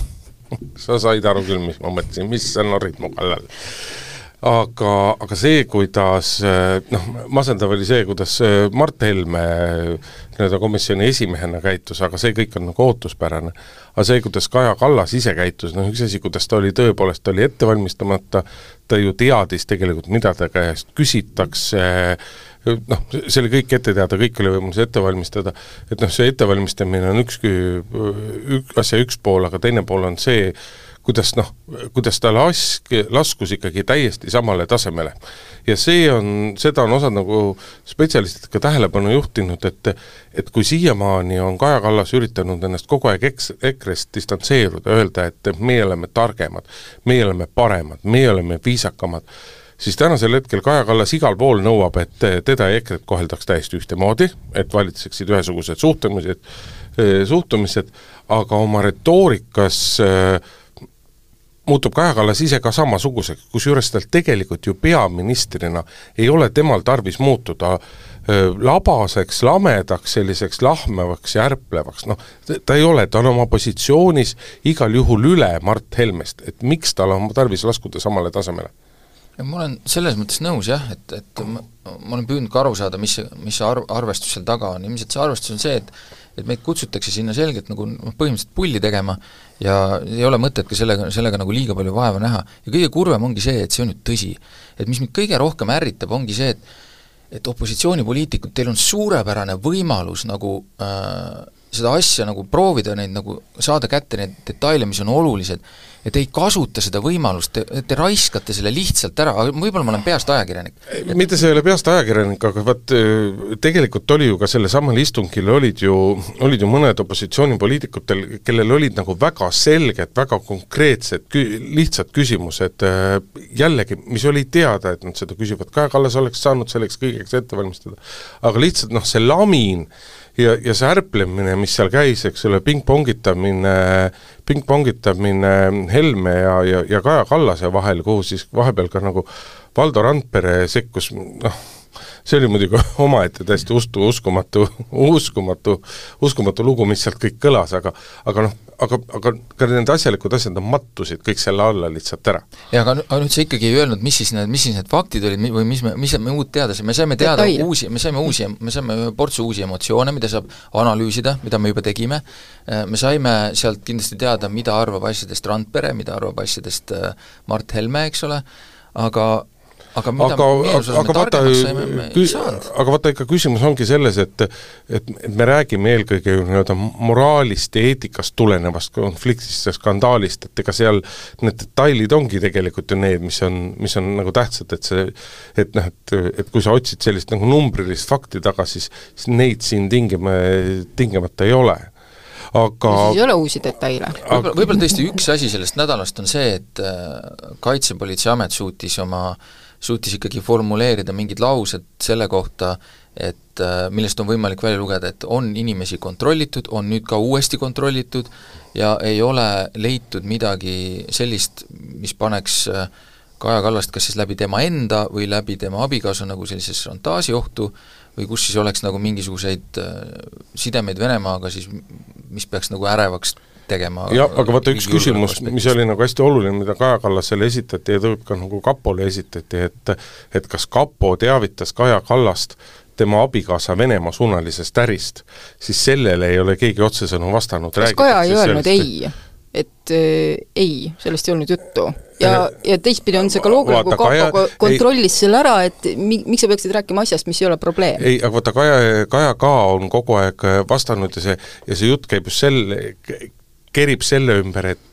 sa said aru küll, mis ma mõtlesin, mis sa norrid mu kallal. aga, aga see, kuidas äh, noh, masendav oli see, kuidas Mart Helme nii-öelda komisjoni esimehena käitus, aga see kõik on nagu ootuspärane. aga see, kuidas Kaja Kallas ise käitus, noh üks asi, kuidas ta oli tõepoolest, ta oli ette valmistamata, ta ju teadis tegelikult, mida ta käest küsitakse äh,, noh, see oli kõik ette teada, kõik oli võimalus ette valmistada, et noh, see ettevalmistamine on üks, ük, asja üks pool, aga teine pool on see, kuidas noh, kuidas ta lask-, laskus ikkagi täiesti samale tasemele. ja see on, seda on osad nagu spetsialistid ka tähelepanu juhtinud, et et kui siiamaani on Kaja Kallas üritanud ennast kogu aeg eks-, EKRE-st distantseeruda, öelda, et meie oleme targemad, meie oleme paremad, meie oleme viisakamad, siis tänasel hetkel Kaja Kallas igal pool nõuab, et teda ja EKRE-t koheldaks täiesti ühtemoodi, et valitseksid ühesugused suhtlemised, eh, suhtumised, aga oma retoorikas äh, muutub Kaja Kallas ise ka samasuguseks, kusjuures tal tegelikult ju peaministrina ei ole temal tarvis muutuda labaseks, lamedaks, selliseks lahmevaks ja ärplevaks, noh, ta ei ole, ta on oma positsioonis igal juhul üle Mart Helmest, et miks tal on tarvis laskuda samale tasemele ma olen selles mõttes nõus jah, et, et ma, ma olen püüdnud ka aru saada, mis mis see arv, arvestus seal taga on, ilmselt see arvestus on see, et et meid kutsutakse sinna selgelt nagu noh, põhimõtteliselt pulli tegema ja ei ole mõtet ka sellega, sellega nagu liiga palju vaeva näha. ja kõige kurvem ongi see, et see on nüüd tõsi. et mis mind kõige rohkem ärritab, ongi see, et et opositsioonipoliitikud, teil on suurepärane võimalus nagu äh, seda asja nagu proovida, neid nagu saada kätte neid detaile, mis on olulised, et ei kasuta seda võimalust, te, te raiskate selle lihtsalt ära, võib-olla ma olen peast ajakirjanik. mitte sa ei ole peast ajakirjanik, aga vaat tegelikult oli ju ka sellesamal istungil olid ju, olid ju mõned opositsioonipoliitikutel, kellel olid nagu väga selged, väga konkreetsed, lihtsad küsimused, jällegi, mis oli teada, et nad seda küsivad, Kaja Kallas oleks saanud selleks kõigeks ette valmistada. aga lihtsalt noh, see lamin, ja, ja see ärplemine, mis seal käis, eks ole, pingpongitamine, pingpongitamine Helme ja, ja, ja Kaja Kallase vahel, kuhu siis vahepeal ka nagu Valdo Randpere sekkus, noh, see oli muidugi [LAUGHS] omaette täiesti ustu, uskumatu, uskumatu, uskumatu lugu, mis sealt kõik kõlas, aga aga noh, aga, aga ka need asjalikud asjad, nad mattusid kõik selle alla lihtsalt ära. jaa, aga, aga nüüd sa ikkagi ei öelnud, mis siis need, mis siis need faktid olid või mis me, mis me uut teada saime, me saime teada Detail. uusi, me saime uusi, me saime ühe portsu uusi emotsioone, mida saab analüüsida, mida me juba tegime, me saime sealt kindlasti teada, mida arvab asjadest Randpere, mida arvab asjadest äh, Mart Helme, eks ole, aga aga mida aga, meenuses aga me vaata, targemaks saime, me ei saanud. aga vaata ikka küsimus ongi selles, et et, et me räägime eelkõige ju nii-öelda moraalist ja eetikast tulenevast konfliktist ja skandaalist, et ega seal need detailid ongi tegelikult ju need, mis on, mis on nagu tähtsad, et see et noh, et, et kui sa otsid sellist nagu numbrilist fakti taga, siis, siis neid siin tingima, tingimata ei ole aga siis ei ole uusi detaile. võib-olla, võib-olla tõesti üks asi sellest nädalast on see, et äh, Kaitsepolitseiamet suutis oma, suutis ikkagi formuleerida mingid laused selle kohta, et äh, millest on võimalik välja lugeda, et on inimesi kontrollitud, on nüüd ka uuesti kontrollitud ja ei ole leitud midagi sellist, mis paneks äh, Kaja Kallast kas siis läbi tema enda või läbi tema abikaasa nagu sellisesse šantaažiohtu või kus siis oleks nagu mingisuguseid sidemeid Venemaaga siis, mis peaks nagu ärevaks tegema jah, aga vaata üks küsimus, mis oli nagu hästi oluline, mida Kaja Kallasele esitati ja tegelikult ka nagu kapole esitati, et et kas kapo teavitas Kaja Kallast tema abikaasa Venemaa suunalisest ärist, siis sellele ei ole keegi otsesõnu vastanud. kas Kaja ei öelnud sellest, ei? et äh, ei, sellest ei olnud juttu. ja, ja teistpidi on see ka loogiline, kui kapo kontrollis ei, selle ära, et mi-, miks sa peaksid rääkima asjast, mis ei ole probleem? ei, aga vaata, Kaja, Kaja ka on kogu aeg vastanud ja see, ja see jutt käib just selle, kerib selle ümber, et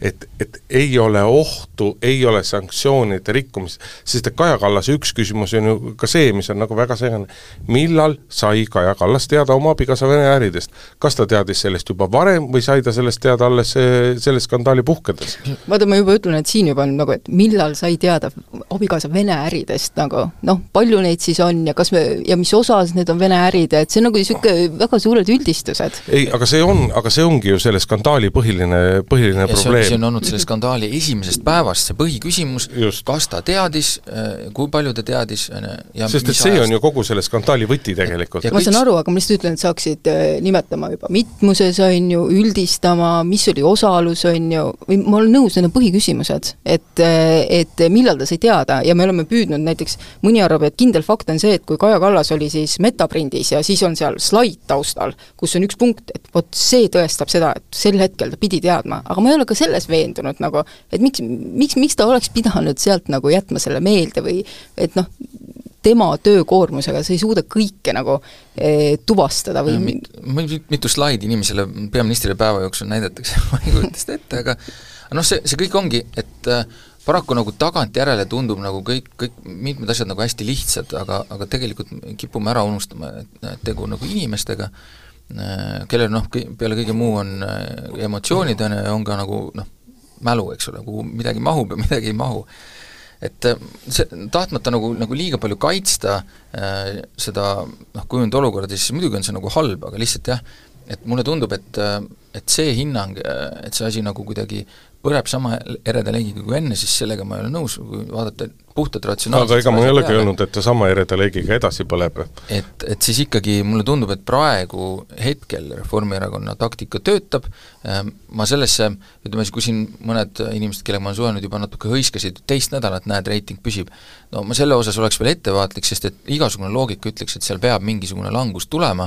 et, et ei ole ohtu, ei ole sanktsioonide rikkumist, sest et Kaja Kallase üks küsimus on ju ka see, mis on nagu väga segane, millal sai Kaja Kallas teada oma abikaasa Vene äridest? kas ta teadis sellest juba varem või sai ta sellest teada alles selle skandaali puhkedes? vaata, ma juba ütlen, et siin juba on nagu, et millal sai teada abikaasa Vene äridest nagu, noh, palju neid siis on ja kas me, ja mis osas need on Vene ärid, et see on nagu niisugune väga suured üldistused. ei, aga see on, aga see ongi ju selle skandaali skandaali põhiline, põhiline ja probleem. see on olnud selle skandaali esimesest päevast see põhiküsimus, kas ta teadis, äh, kui palju ta teadis ja sest et see ajast. on ju kogu selle skandaali võti tegelikult. ma saan aru, aga ma lihtsalt ütlen, et saaksid äh, nimetama juba mitmuses, on ju, üldistama, mis oli osalus, on ju, või ma olen nõus, need on põhiküsimused. et, et millal ta sai teada ja me oleme püüdnud näiteks, mõni arvab, et kindel fakt on see, et kui Kaja Kallas oli siis Metaprindis ja siis on seal slaid taustal, kus on üks punkt, et vot see tõestab seda, et sel hetkel ta pidi teadma, aga ma ei ole ka selles veendunud nagu, et miks, miks, miks ta oleks pidanud sealt nagu jätma selle meelde või et noh, tema töökoormusega sa ei suuda kõike nagu e, tuvastada või mit, mit, mitu slaidi inimesele peaministrile päeva jooksul näidatakse [LAUGHS] ma ei kujuta seda ette, aga noh, see, see kõik ongi, et äh, paraku nagu tagantjärele tundub nagu kõik, kõik mitmed asjad nagu hästi lihtsad, aga, aga tegelikult kipume ära unustama, et tegu nagu inimestega. Äh, kellel noh, peale kõige muu on äh, emotsioonid, on ju, on ka nagu noh, mälu, eks ole, kuhu midagi mahub ja [LAUGHS] midagi ei mahu. et äh, see, tahtmata nagu, nagu liiga palju kaitsta äh, seda noh, kujunenud olukorda, siis muidugi on see nagu halb, aga lihtsalt jah, et mulle tundub, et, et see hinnang, et see asi nagu kuidagi põleb sama ereda leegiga kui enne, siis sellega ma ei ole nõus, kui vaadata puhtalt ratsionaalselt aga ega ma ei olegi öelnud, et ta sama ereda leegiga edasi põleb. et, et siis ikkagi mulle tundub, et praegu hetkel Reformierakonna taktika töötab, ähm, ma sellesse, ütleme siis, kui siin mõned inimesed, kellega ma olen suhelnud, juba natuke hõiskasid, teist nädalat näed, reiting püsib, no ma selle osas oleks veel ettevaatlik, sest et igasugune loogika ütleks, et seal peab mingisugune langus tulema,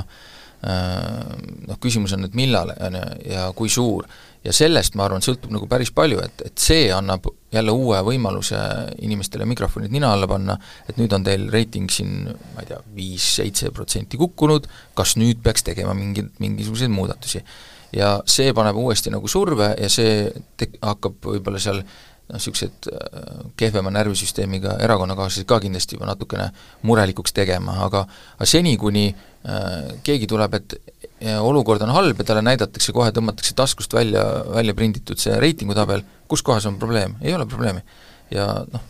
äh, noh küsimus on, et millal, on ju, ja kui suur ja sellest, ma arvan, sõltub nagu päris palju, et, et see annab jälle uue võimaluse inimestele mikrofonid nina alla panna, et nüüd on teil reiting siin, ma ei tea, viis-seitse protsenti kukkunud, kas nüüd peaks tegema mingeid, mingisuguseid muudatusi. ja see paneb uuesti nagu surve ja see tek-, hakkab võib-olla seal noh, niisugused äh, kehvema närvisüsteemiga erakonnakaaslased ka kindlasti juba natukene murelikuks tegema, aga aga seni, kuni äh, keegi tuleb, et olukord on halb ja talle näidatakse kohe, tõmmatakse taskust välja, välja prinditud see reitingutabel, kus kohas on probleem, ei ole probleemi. ja noh,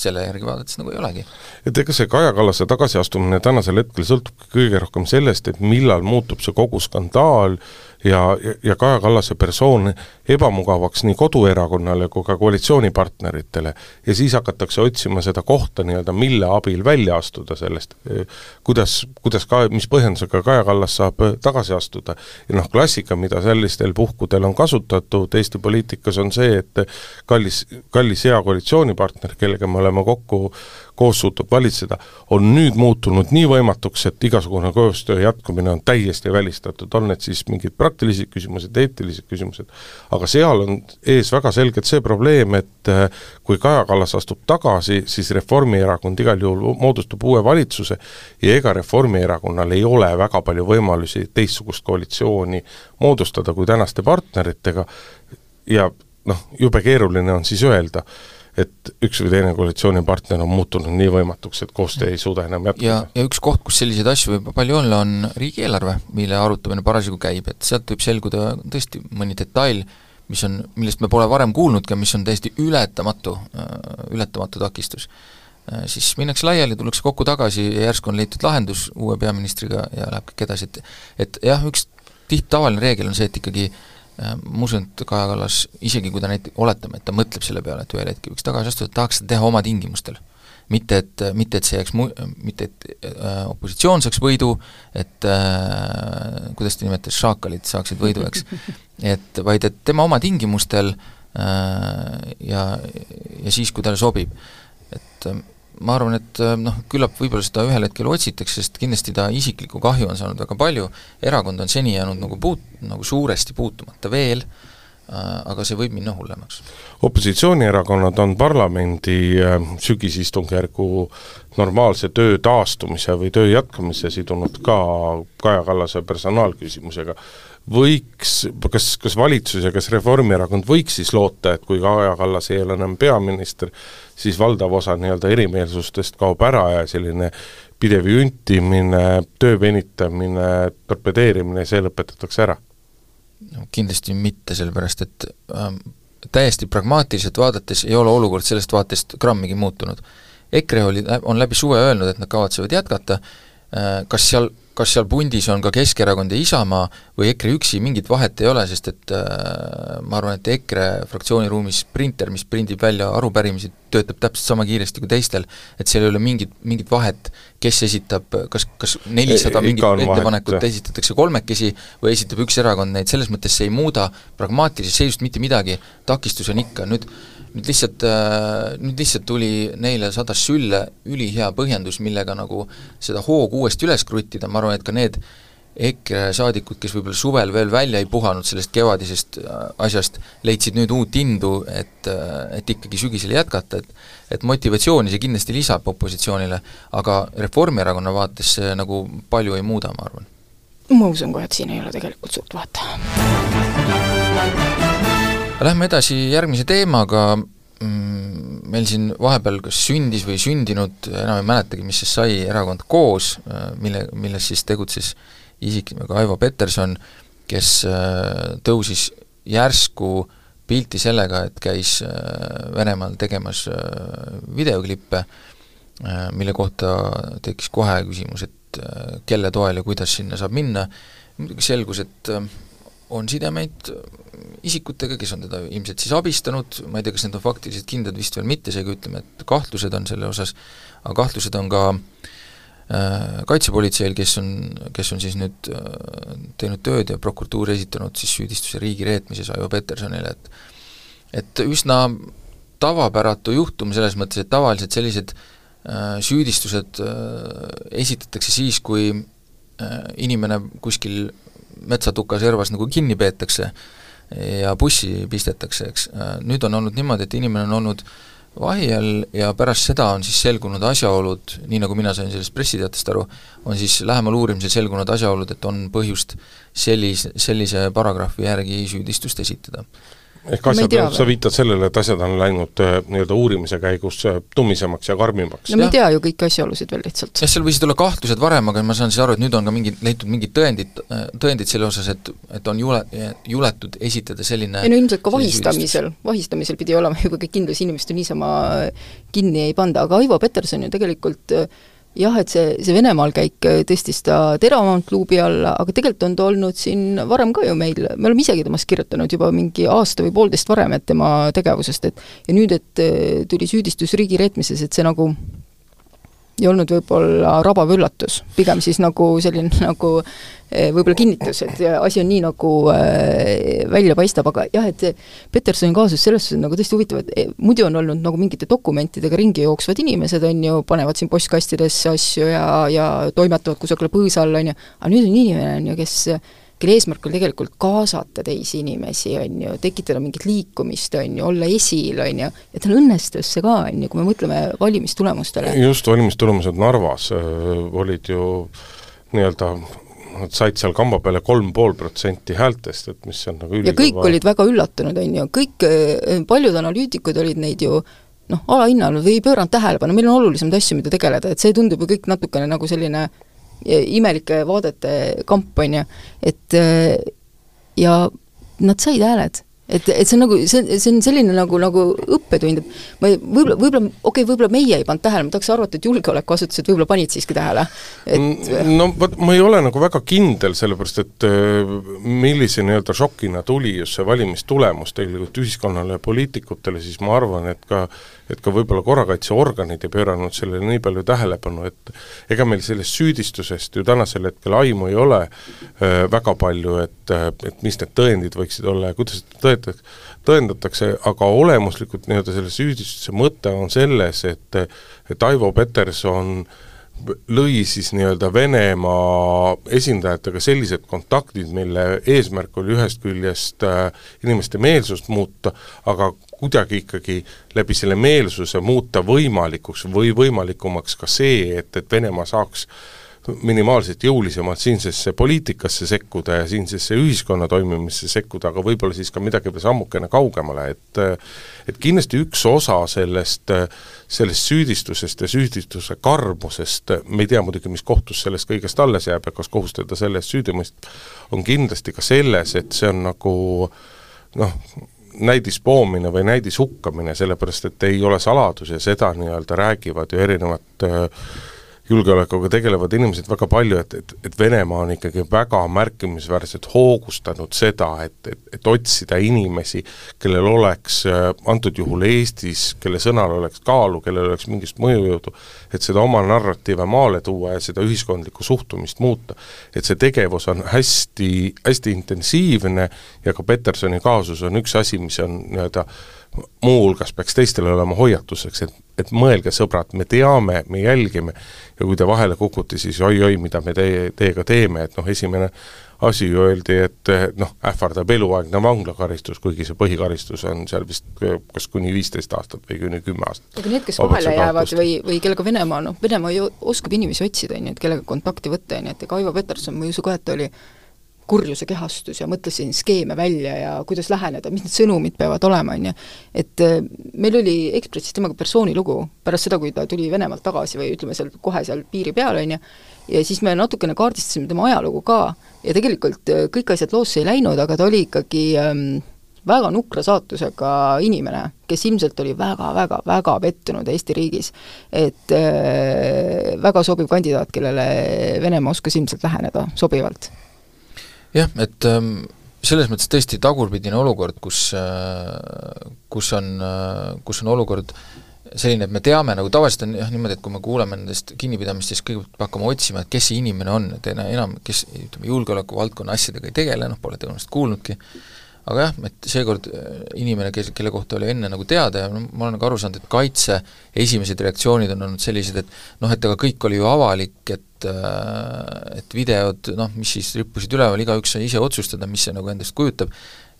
selle järgi vaadates nagu ei olegi. et ega see Kaja Kallase tagasiastumine tänasel hetkel sõltubki kõige rohkem sellest, et millal muutub see kogu skandaal ja, ja Kaja Kallase persoon ebamugavaks nii koduerakonnale kui ka koalitsioonipartneritele ja siis hakatakse otsima seda kohta nii-öelda, mille abil välja astuda sellest, kuidas, kuidas ka, mis põhjendusega Kaja Kallas saab tagasi astuda. ja noh, klassika, mida sellistel puhkudel on kasutatud Eesti poliitikas, on see, et kallis, kallis hea koalitsioonipartner, kellega me olema kokku, koos suutnud valitseda, on nüüd muutunud nii võimatuks, et igasugune koostöö jätkumine on täiesti välistatud, on need siis mingid praktilised küsimused, eetilised küsimused, aga seal on ees väga selgelt see probleem, et äh, kui Kaja Kallas astub tagasi, siis Reformierakond igal juhul moodustab uue valitsuse ja ega Reformierakonnal ei ole väga palju võimalusi teistsugust koalitsiooni moodustada kui tänaste partneritega. Ja noh, jube keeruline on siis öelda, et üks või teine koalitsioonipartner on muutunud nii võimatuks, et koostöö ei suuda enam jätkuda. ja, ja üks koht, kus selliseid asju võib palju olla, on riigieelarve, mille arutamine parasjagu käib, et sealt võib selguda tõesti mõni detail, mis on, millest me pole varem kuulnudki ja mis on täiesti ületamatu, ületamatu takistus. Siis minnakse laiali, tullakse kokku tagasi ja järsku on leitud lahendus uue peaministriga ja läheb kõik edasi, et et jah, üks tiht-, tavaline reegel on see, et ikkagi äh, Äh, ma usun, et Kaja Kallas, isegi kui ta näit-, oletame, et ta mõtleb selle peale, et ühel hetkel võiks tagasi astuda, tahaks seda teha oma tingimustel. mitte et, mitte et see jääks mu-, mitte et äh, opositsioon saaks võidu, et äh, kuidas ta nimetas, šaakalid saaksid võidu, eks, [LAUGHS] et vaid et tema oma tingimustel äh, ja, ja siis, kui talle sobib. et äh, ma arvan, et äh, noh, küllap võib-olla seda ühel hetkel otsitakse, sest kindlasti ta isiklikku kahju on saanud väga palju, erakond on seni jäänud nagu puut-, nagu suuresti puutumata veel, aga see võib minna hullemaks. opositsioonierakonnad on parlamendi äh, sügisistungjärgu normaalse töö taastumise või töö jätkamise sidunud ka Kaja Kallase personaalküsimusega võiks, kas, kas valitsus ja kas Reformierakond võiks siis loota, et kui Kaja Kallas ei ole enam peaminister, siis valdav osa nii-öelda erimeelsustest kaob ära ja selline pidev juntimine, töö venitamine, torpedeerimine, see lõpetatakse ära? No kindlasti mitte, sellepärast et äh, täiesti pragmaatiliselt vaadates ei ole olukord sellest vaatest grammigi muutunud. EKRE oli, on läbi suve öelnud, et nad kavatsevad jätkata äh,, kas seal kas seal pundis on ka Keskerakond ja Isamaa või EKRE üksi, mingit vahet ei ole, sest et äh, ma arvan, et EKRE fraktsiooni ruumis printer, mis prindib välja arupärimisi, töötab täpselt sama kiiresti kui teistel, et seal ei ole mingit, mingit vahet, kes esitab, kas, kas nelisada mingit ettepanekut vahet, esitatakse kolmekesi või esitab üks erakond neid, selles mõttes see ei muuda pragmaatilisest seisust mitte midagi, takistus on ikka, nüüd nüüd lihtsalt, äh, nüüd lihtsalt tuli neile sadas sülle ülihea põhjendus, millega nagu seda hoogu uuesti üles kruttida, ma arvan, et ka need EKRE saadikud, kes võib-olla suvel veel välja ei puhanud sellest kevadisest äh, asjast, leidsid nüüd uut indu, et, äh, et ikkagi sügisel jätkata, et et motivatsiooni see kindlasti lisab opositsioonile, aga Reformierakonna vaates see nagu palju ei muuda, ma arvan. ma usun kohe, et siin ei ole tegelikult suurt vahet Lähme edasi järgmise teemaga, mm, meil siin vahepeal kas sündis või sündinud, enam ei mäletagi, mis siis sai, erakond Koos, äh, mille, milles siis tegutses isik nimega Aivo Peterson, kes äh, tõusis järsku pilti sellega, et käis äh, Venemaal tegemas videoklippe, mille kohta tekkis kohe küsimus, et kelle toel ja kuidas sinna saab minna, muidugi selgus, et on sidemeid isikutega, kes on teda ilmselt siis abistanud, ma ei tea, kas need on faktiliselt kindlad, vist veel mitte, seega ütleme, et kahtlused on selle osas, aga kahtlused on ka äh, kaitsepolitseil, kes on, kes on siis nüüd äh, teinud tööd ja prokuratuur esitanud siis süüdistuse riigireetmises Aivo Petersonile, et et üsna tavapäratu juhtum selles mõttes, et tavaliselt sellised äh, süüdistused äh, esitatakse siis, kui äh, inimene kuskil metsatuka servas nagu kinni peetakse ja bussi pistetakse, eks, nüüd on olnud niimoodi, et inimene on olnud vahi all ja pärast seda on siis selgunud asjaolud, nii nagu mina sain sellest pressiteatest aru, on siis lähemal uurimisel selgunud asjaolud, et on põhjust sellise, sellise paragrahvi järgi süüdistust esitada ehk asjad, sa viitad sellele, et asjad on läinud äh, nii-öelda uurimise käigus äh, tummisemaks ja karmimaks? no me ei tea ju kõiki asjaolusid veel lihtsalt. jah, seal võisid olla kahtlused varem, aga ma saan siis aru, et nüüd on ka mingid, leitud mingid tõendid, äh, tõendid selle osas, et et on jule, juletud esitada selline ei no ilmselt ka vahistamisel, vahistamisel pidi olema juba kõik kindlus, inimest ju niisama kinni ei panda, aga Aivo Peterson ju tegelikult äh, jah, et see, see Venemaal käik äh, tõstis ta teravamalt luubi alla, aga tegelikult on ta olnud siin varem ka ju meil, me oleme isegi temast kirjutanud juba mingi aasta või poolteist varem, et tema tegevusest, et ja nüüd, et äh, tuli süüdistus riigireetmises, et see nagu ei olnud võib-olla rabav üllatus, pigem siis nagu selline [LAUGHS] nagu eh, võib-olla kinnitus, et asi on nii, nagu äh, välja paistab, aga jah, et Petersoni kaasus selles suhtes on nagu tõesti huvitav, et eh, muidu on olnud nagu mingite dokumentidega ringi jooksvad inimesed, on ju, panevad siin postkastidesse asju ja, ja toimetavad kusagile põõsa all, on ju, aga nüüd on inimene, on ju, kes kelle eesmärk oli tegelikult kaasata teisi inimesi, on ju, tekitada mingit liikumist, on ju, olla esil, on ju, ja tal õnnestus see ka, on ju, kui me mõtleme valimistulemustele. just, valimistulemused Narvas äh, olid ju nii-öelda nad said seal kamba peale kolm pool protsenti häältest, et mis on nagu ja kõik olid väga üllatunud, on ju, kõik, äh, paljud analüütikud olid neid ju noh, alahinnanud või ei pööranud tähelepanu, meil on olulisemaid asju, mida tegeleda, et see tundub ju kõik natukene nagu selline imelike vaadete kamp, on ju, et ja nad said hääled. Et, et see on nagu, see, see on selline nagu, nagu õppetund, et ma võib-olla, võib-olla, okei okay,, võib-olla meie ei pannud tähele, ma tahaks arvata, et julgeolekuasutused võib-olla panid siiski tähele, et no vot, ma ei ole nagu väga kindel, sellepärast et millise nii-öelda šokina tuli just see valimistulemus tegelikult ühiskonnale ja poliitikutele, siis ma arvan, et ka et ka võib-olla korrakaitseorganid ei pööranud sellele nii palju tähelepanu, et ega meil sellest süüdistusest ju tänasel hetkel aimu ei ole äh, väga palju, et, et mis need tõendid võiksid olla ja kuidas tõendid tõetakse, tõendatakse, aga olemuslikult nii-öelda selle süüdistuse mõte on selles, et et Aivo Peterson lõi siis nii-öelda Venemaa esindajatega sellised kontaktid, mille eesmärk oli ühest küljest äh, inimeste meelsust muuta, aga kuidagi ikkagi läbi selle meelsuse muuta võimalikuks või võimalikumaks ka see, et, et Venemaa saaks minimaalselt jõulisemalt siinsesse poliitikasse sekkuda ja siinsesse ühiskonna toimimisse sekkuda, aga võib-olla siis ka midagi veel sammukene kaugemale, et et kindlasti üks osa sellest, sellest süüdistusest ja süüdistuse karmusest, me ei tea muidugi, mis kohtus sellest kõigest alles jääb ja kas kohus teda selle eest süüdi mõist-, on kindlasti ka selles, et see on nagu noh, näidispoomine või näidishukkamine, sellepärast et ei ole saladus ja seda nii-öelda räägivad ju erinevad äh, julgeolekuga tegelevad inimesed väga palju, et, et, et Venemaa on ikkagi väga märkimisväärselt hoogustanud seda, et, et, et otsida inimesi, kellel oleks äh, antud juhul Eestis, kelle sõnal oleks kaalu, kellel oleks mingit mõjujõudu, et seda oma narratiive maale tuua ja seda ühiskondlikku suhtumist muuta. et see tegevus on hästi, hästi intensiivne ja ka Petersoni kaasus on üks asi, mis on nii-öelda muuhulgas peaks teistele olema hoiatuseks, et, et mõelge, sõbrad, me teame, me jälgime. Ja kui te vahele kukute, siis oi-oi, mida me teie, teiega teeme, et noh, esimene asi ju öeldi, et noh, ähvardab eluaegne vanglakaristus, kuigi see põhikaristus on seal vist kas kuni viisteist aastat või kuni kümme aastat. aga need, kes vahele jäävad või, või kellega Venemaa, noh, Venemaa ju oskab inimesi otsida, on ju, et kellega kontakti võtta, on ju, et ega Aivo Peterson, ma ei usu ka, et ta oli kurjuse kehastus ja mõtlesin skeeme välja ja kuidas läheneda, mis need sõnumid peavad olema, on ju. et äh, meil oli Ekspressis temaga persoonilugu pärast seda, kui ta tuli Venemaalt tagasi või ütleme seal kohe seal piiri peal, on ju, ja siis me natukene kaardistasime tema ajalugu ka ja tegelikult äh, kõik asjad loosse ei läinud, aga ta oli ikkagi ähm, väga nukra saatusega inimene, kes ilmselt oli väga-väga-väga pettunud Eesti riigis. et äh, väga sobiv kandidaat, kellele Venemaa oskas ilmselt läheneda sobivalt jah, et ähm, selles mõttes tõesti tagurpidine olukord, kus, äh, kus on, äh, kus on olukord selline, et me teame, nagu tavaliselt on jah niimoodi, et kui me kuuleme nendest kinnipidamistest, kõigepealt me hakkame otsima, et kes see inimene on, et enam, kes ütleme, julgeolekuvaldkonna asjadega ei tegele, noh, pole tõenäoliselt kuulnudki, aga jah, et seekord äh, inimene, kes, kelle kohta oli enne nagu teada ja no ma olen ka aru saanud, et kaitse esimesed reaktsioonid on olnud sellised, et noh, et aga kõik oli ju avalik, et äh, et videod, noh, mis siis rippusid üleval, igaüks sai ise otsustada, mis see nagu endast kujutab,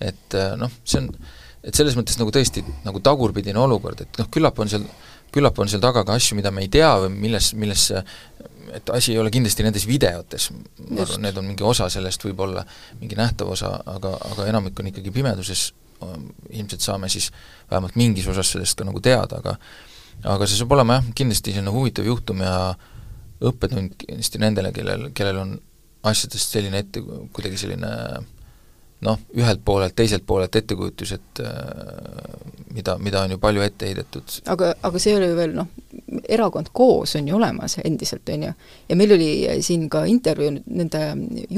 et äh, noh, see on, et selles mõttes nagu tõesti nagu tagurpidine olukord, et noh, küllap on seal küllap on seal taga ka asju, mida me ei tea või milles, milles et asi ei ole kindlasti nendes videotes, ma arvan, need on mingi osa sellest võib-olla, mingi nähtav osa, aga, aga enamik on ikkagi pimeduses, ilmselt saame siis vähemalt mingis osas sellest ka nagu teada, aga aga see saab olema jah, kindlasti selline huvitav juhtum ja õppetund kindlasti nendele, kellel, kellel on asjadest selline ette, kuidagi selline noh, ühelt poolelt, teiselt poolelt ettekujutus, et mida, mida on ju palju ette heidetud. aga, aga see ole ju veel noh, erakond koos on ju olemas endiselt, on ju. ja meil oli siin ka intervjuu nende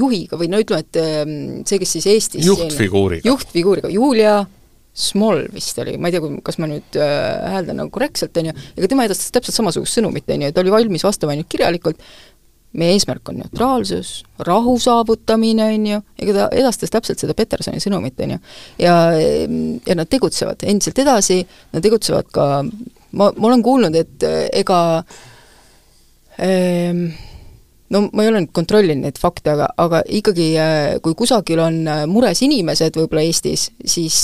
juhiga või no ütleme, et ehm, see, kes siis Eestis juhtfiguuriga. juhtfiguuriga, Julia Small vist oli, ma ei tea, kas ma nüüd äh, hääldan nagu korrektselt, on ju, ega tema edastas täpselt samasugust sõnumit, on ju, et oli valmis vastama ainult kirjalikult, meie eesmärk on neutraalsus, rahu saavutamine, on ju, ega ta edastas täpselt seda Petersoni sõnumit, on ju. ja, ja nad tegutsevad endiselt edasi, nad tegutsevad ka, ma, ma olen kuulnud, et ega ähm, no ma ei ole nüüd kontrollinud neid fakte, aga, aga ikkagi kui kusagil on mures inimesed võib-olla Eestis, siis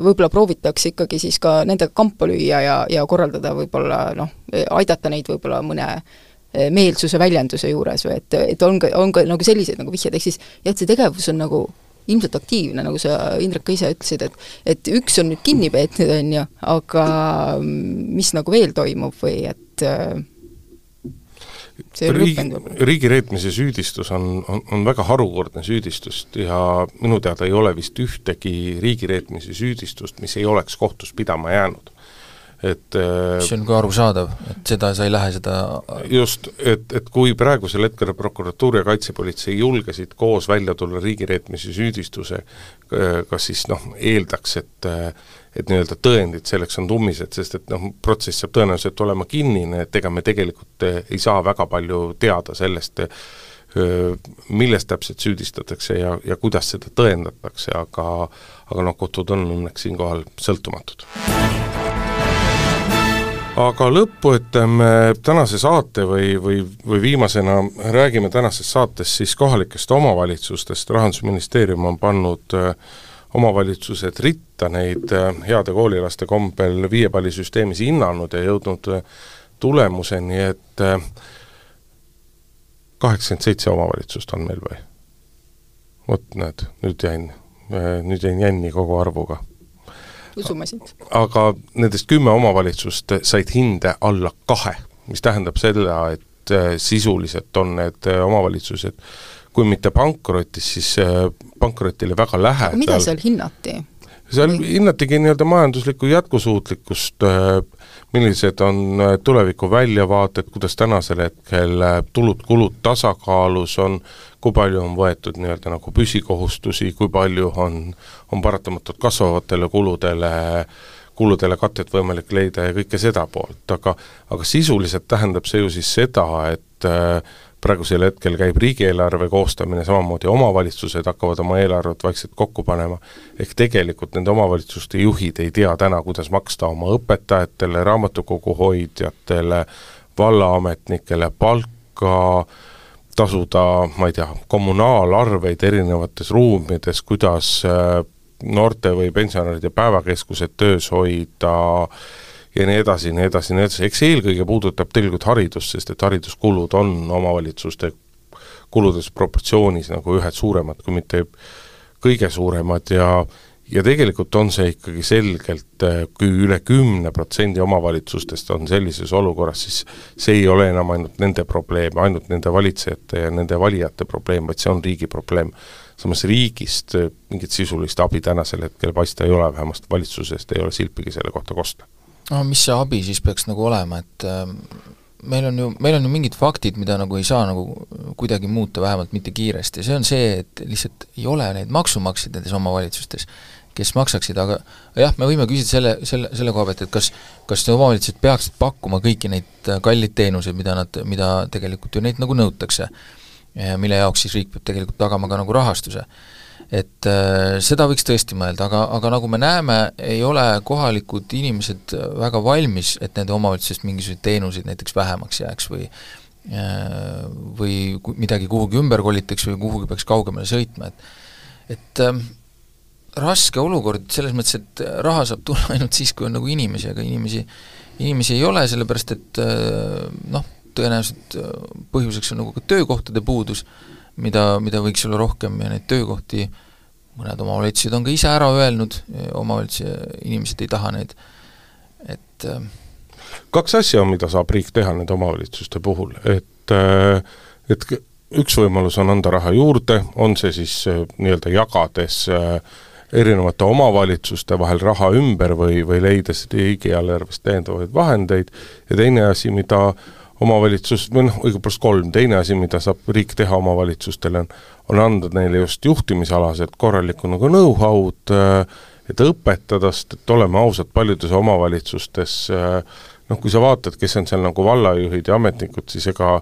võib-olla proovitakse ikkagi siis ka nendega kampa lüüa ja, ja korraldada võib-olla noh, aidata neid võib-olla mõne meelsuse väljenduse juures või et, et on ka, on ka nagu selliseid nagu vihjeid, ehk siis jah, et see tegevus on nagu ilmselt aktiivne, nagu sa, Indrek, ka ise ütlesid, et et üks on nüüd kinni peetud, on ju, aga mis nagu veel toimub või et äh, riigi, riigireetmise süüdistus on, on, on väga harukordne süüdistust ja minu teada ei ole vist ühtegi riigireetmise süüdistust, mis ei oleks kohtus pidama jäänud et äh, see on ka arusaadav, et seda, sa ei lähe seda just, et, et kui praegusel hetkel prokuratuur ja kaitsepolitsei julgesid koos välja tulla riigireetmise süüdistuse, äh, kas siis noh, eeldaks, et et nii-öelda tõendid selleks on tummised, sest et noh, protsess saab tõenäoliselt olema kinnine, et ega me tegelikult äh, ei saa väga palju teada sellest, millest täpselt süüdistatakse ja, ja kuidas seda tõendatakse, aga aga noh, kohtud on õnneks siinkohal sõltumatud aga lõppu ütleme tänase saate või, või, või viimasena räägime tänases saates siis kohalikest omavalitsustest, Rahandusministeerium on pannud äh, omavalitsused ritta neid äh, heade koolilaste kombel viiepallisüsteemis hinnanud ja jõudnud äh, tulemuseni, et kaheksakümmend seitse omavalitsust on meil või? vot näed, nüüd jäin, nüüd jäin jänni kogu arvuga usume sind. aga nendest kümme omavalitsust said hinde alla kahe, mis tähendab seda, et äh, sisuliselt on need äh, omavalitsused kui mitte pankrotis, siis äh, pankrotile väga lähedal. mida seal hinnati? Seal hinnatigi nii-öelda majanduslikku jätkusuutlikkust, millised on tuleviku väljavaated, kuidas tänasel hetkel tulud-kulud tasakaalus on, kui palju on võetud nii-öelda nagu püsikohustusi, kui palju on, on paratamatult kasvavatele kuludele kuludele katet võimalik leida ja kõike seda poolt, aga aga sisuliselt tähendab see ju siis seda, et äh, praegusel hetkel käib riigieelarve koostamine, samamoodi omavalitsused hakkavad oma eelarvet vaikselt kokku panema, ehk tegelikult nende omavalitsuste juhid ei tea täna, kuidas maksta oma õpetajatele, raamatukogu hoidjatele, vallaametnikele palka, tasuda, ma ei tea, kommunaalarveid erinevates ruumides, kuidas äh, noorte või pensionäride päevakeskused töös hoida ja nii edasi, nii edasi, nii edasi, eks eelkõige puudutab tegelikult haridust, sest et hariduskulud on omavalitsuste kuludes proportsioonis nagu ühed suuremad, kui mitte kõige suuremad ja ja tegelikult on see ikkagi selgelt, äh, kui üle kümne protsendi omavalitsustest on sellises olukorras, siis see ei ole enam ainult nende probleem, ainult nende valitsejate ja nende valijate probleem, vaid see on riigi probleem. samas riigist äh, mingit sisulist abi tänasel hetkel paista ei ole, vähemasti valitsusest ei ole silpigi selle kohta kosta. No mis see abi siis peaks nagu olema, et äh, meil on ju, meil on ju mingid faktid, mida nagu ei saa nagu kuidagi muuta, vähemalt mitte kiiresti, see on see, et lihtsalt ei ole neid maksumaksjaid nendes omavalitsustes kes maksaksid, aga jah, me võime küsida selle, selle, selle koha pealt, et kas kas omavalitsused peaksid pakkuma kõiki neid äh, kalleid teenuseid, mida nad, mida tegelikult ju neid nagu nõutakse, mille jaoks siis riik peab tegelikult tagama ka nagu rahastuse. Et äh, seda võiks tõesti mõelda, aga, aga nagu me näeme, ei ole kohalikud inimesed väga valmis, et nende omavalitsusest mingisuguseid teenuseid näiteks vähemaks jääks või äh, või midagi kuhugi ümber kolitakse või kuhugi peaks kaugemale sõitma, et et äh, raske olukord selles mõttes, et raha saab tulla [LAUGHS] ainult siis, kui on nagu inimesi, aga inimesi, inimesi ei ole, sellepärast et äh, noh, tõenäoliselt äh, põhjuseks on nagu ka töökohtade puudus, mida, mida võiks olla rohkem ja neid töökohti mõned omavalitsused on ka ise ära öelnud, omavalitsuse inimesed ei taha neid, et äh, kaks asja on, mida saab riik teha nende omavalitsuste puhul, et et üks võimalus on anda raha juurde, on see siis nii-öelda jagades äh, erinevate omavalitsuste vahel raha ümber või, või leides riigieelarvest täiendavaid vahendeid. Ja teine asi, mida omavalitsus, või noh, õigupoolest kolm, teine asi, mida saab riik teha omavalitsustele, on on anda neile just juhtimisalased korralikku nagu know-how'd, et õpetada, sest et oleme ausad, paljudes omavalitsustes noh, kui sa vaatad, kes on seal nagu vallajuhid ja ametnikud, siis ega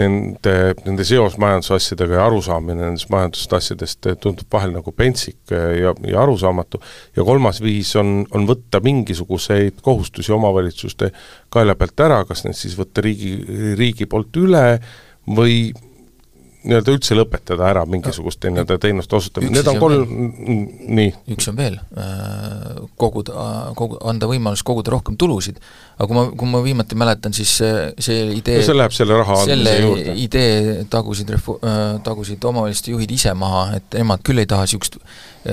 nende, nende seos majandusasjadega ja arusaamine nendest majandusasjadest tundub vahel nagu pentsik ja, ja arusaamatu, ja kolmas viis on, on võtta mingisuguseid kohustusi omavalitsuste kaela pealt ära, kas need siis võtta riigi, riigi poolt üle või nii-öelda üldse lõpetada ära mingisuguste nii-öelda teenuste osutamine, need on kolm, nii. üks on veel, äh, koguda, kogu, anda võimalus koguda rohkem tulusid, aga kui ma, kui ma viimati mäletan, siis see, see idee no see läheb selle raha andmise juurde. idee tagusid refu-, äh, tagusid omavalitsuste juhid ise maha, et nemad küll ei taha niisugust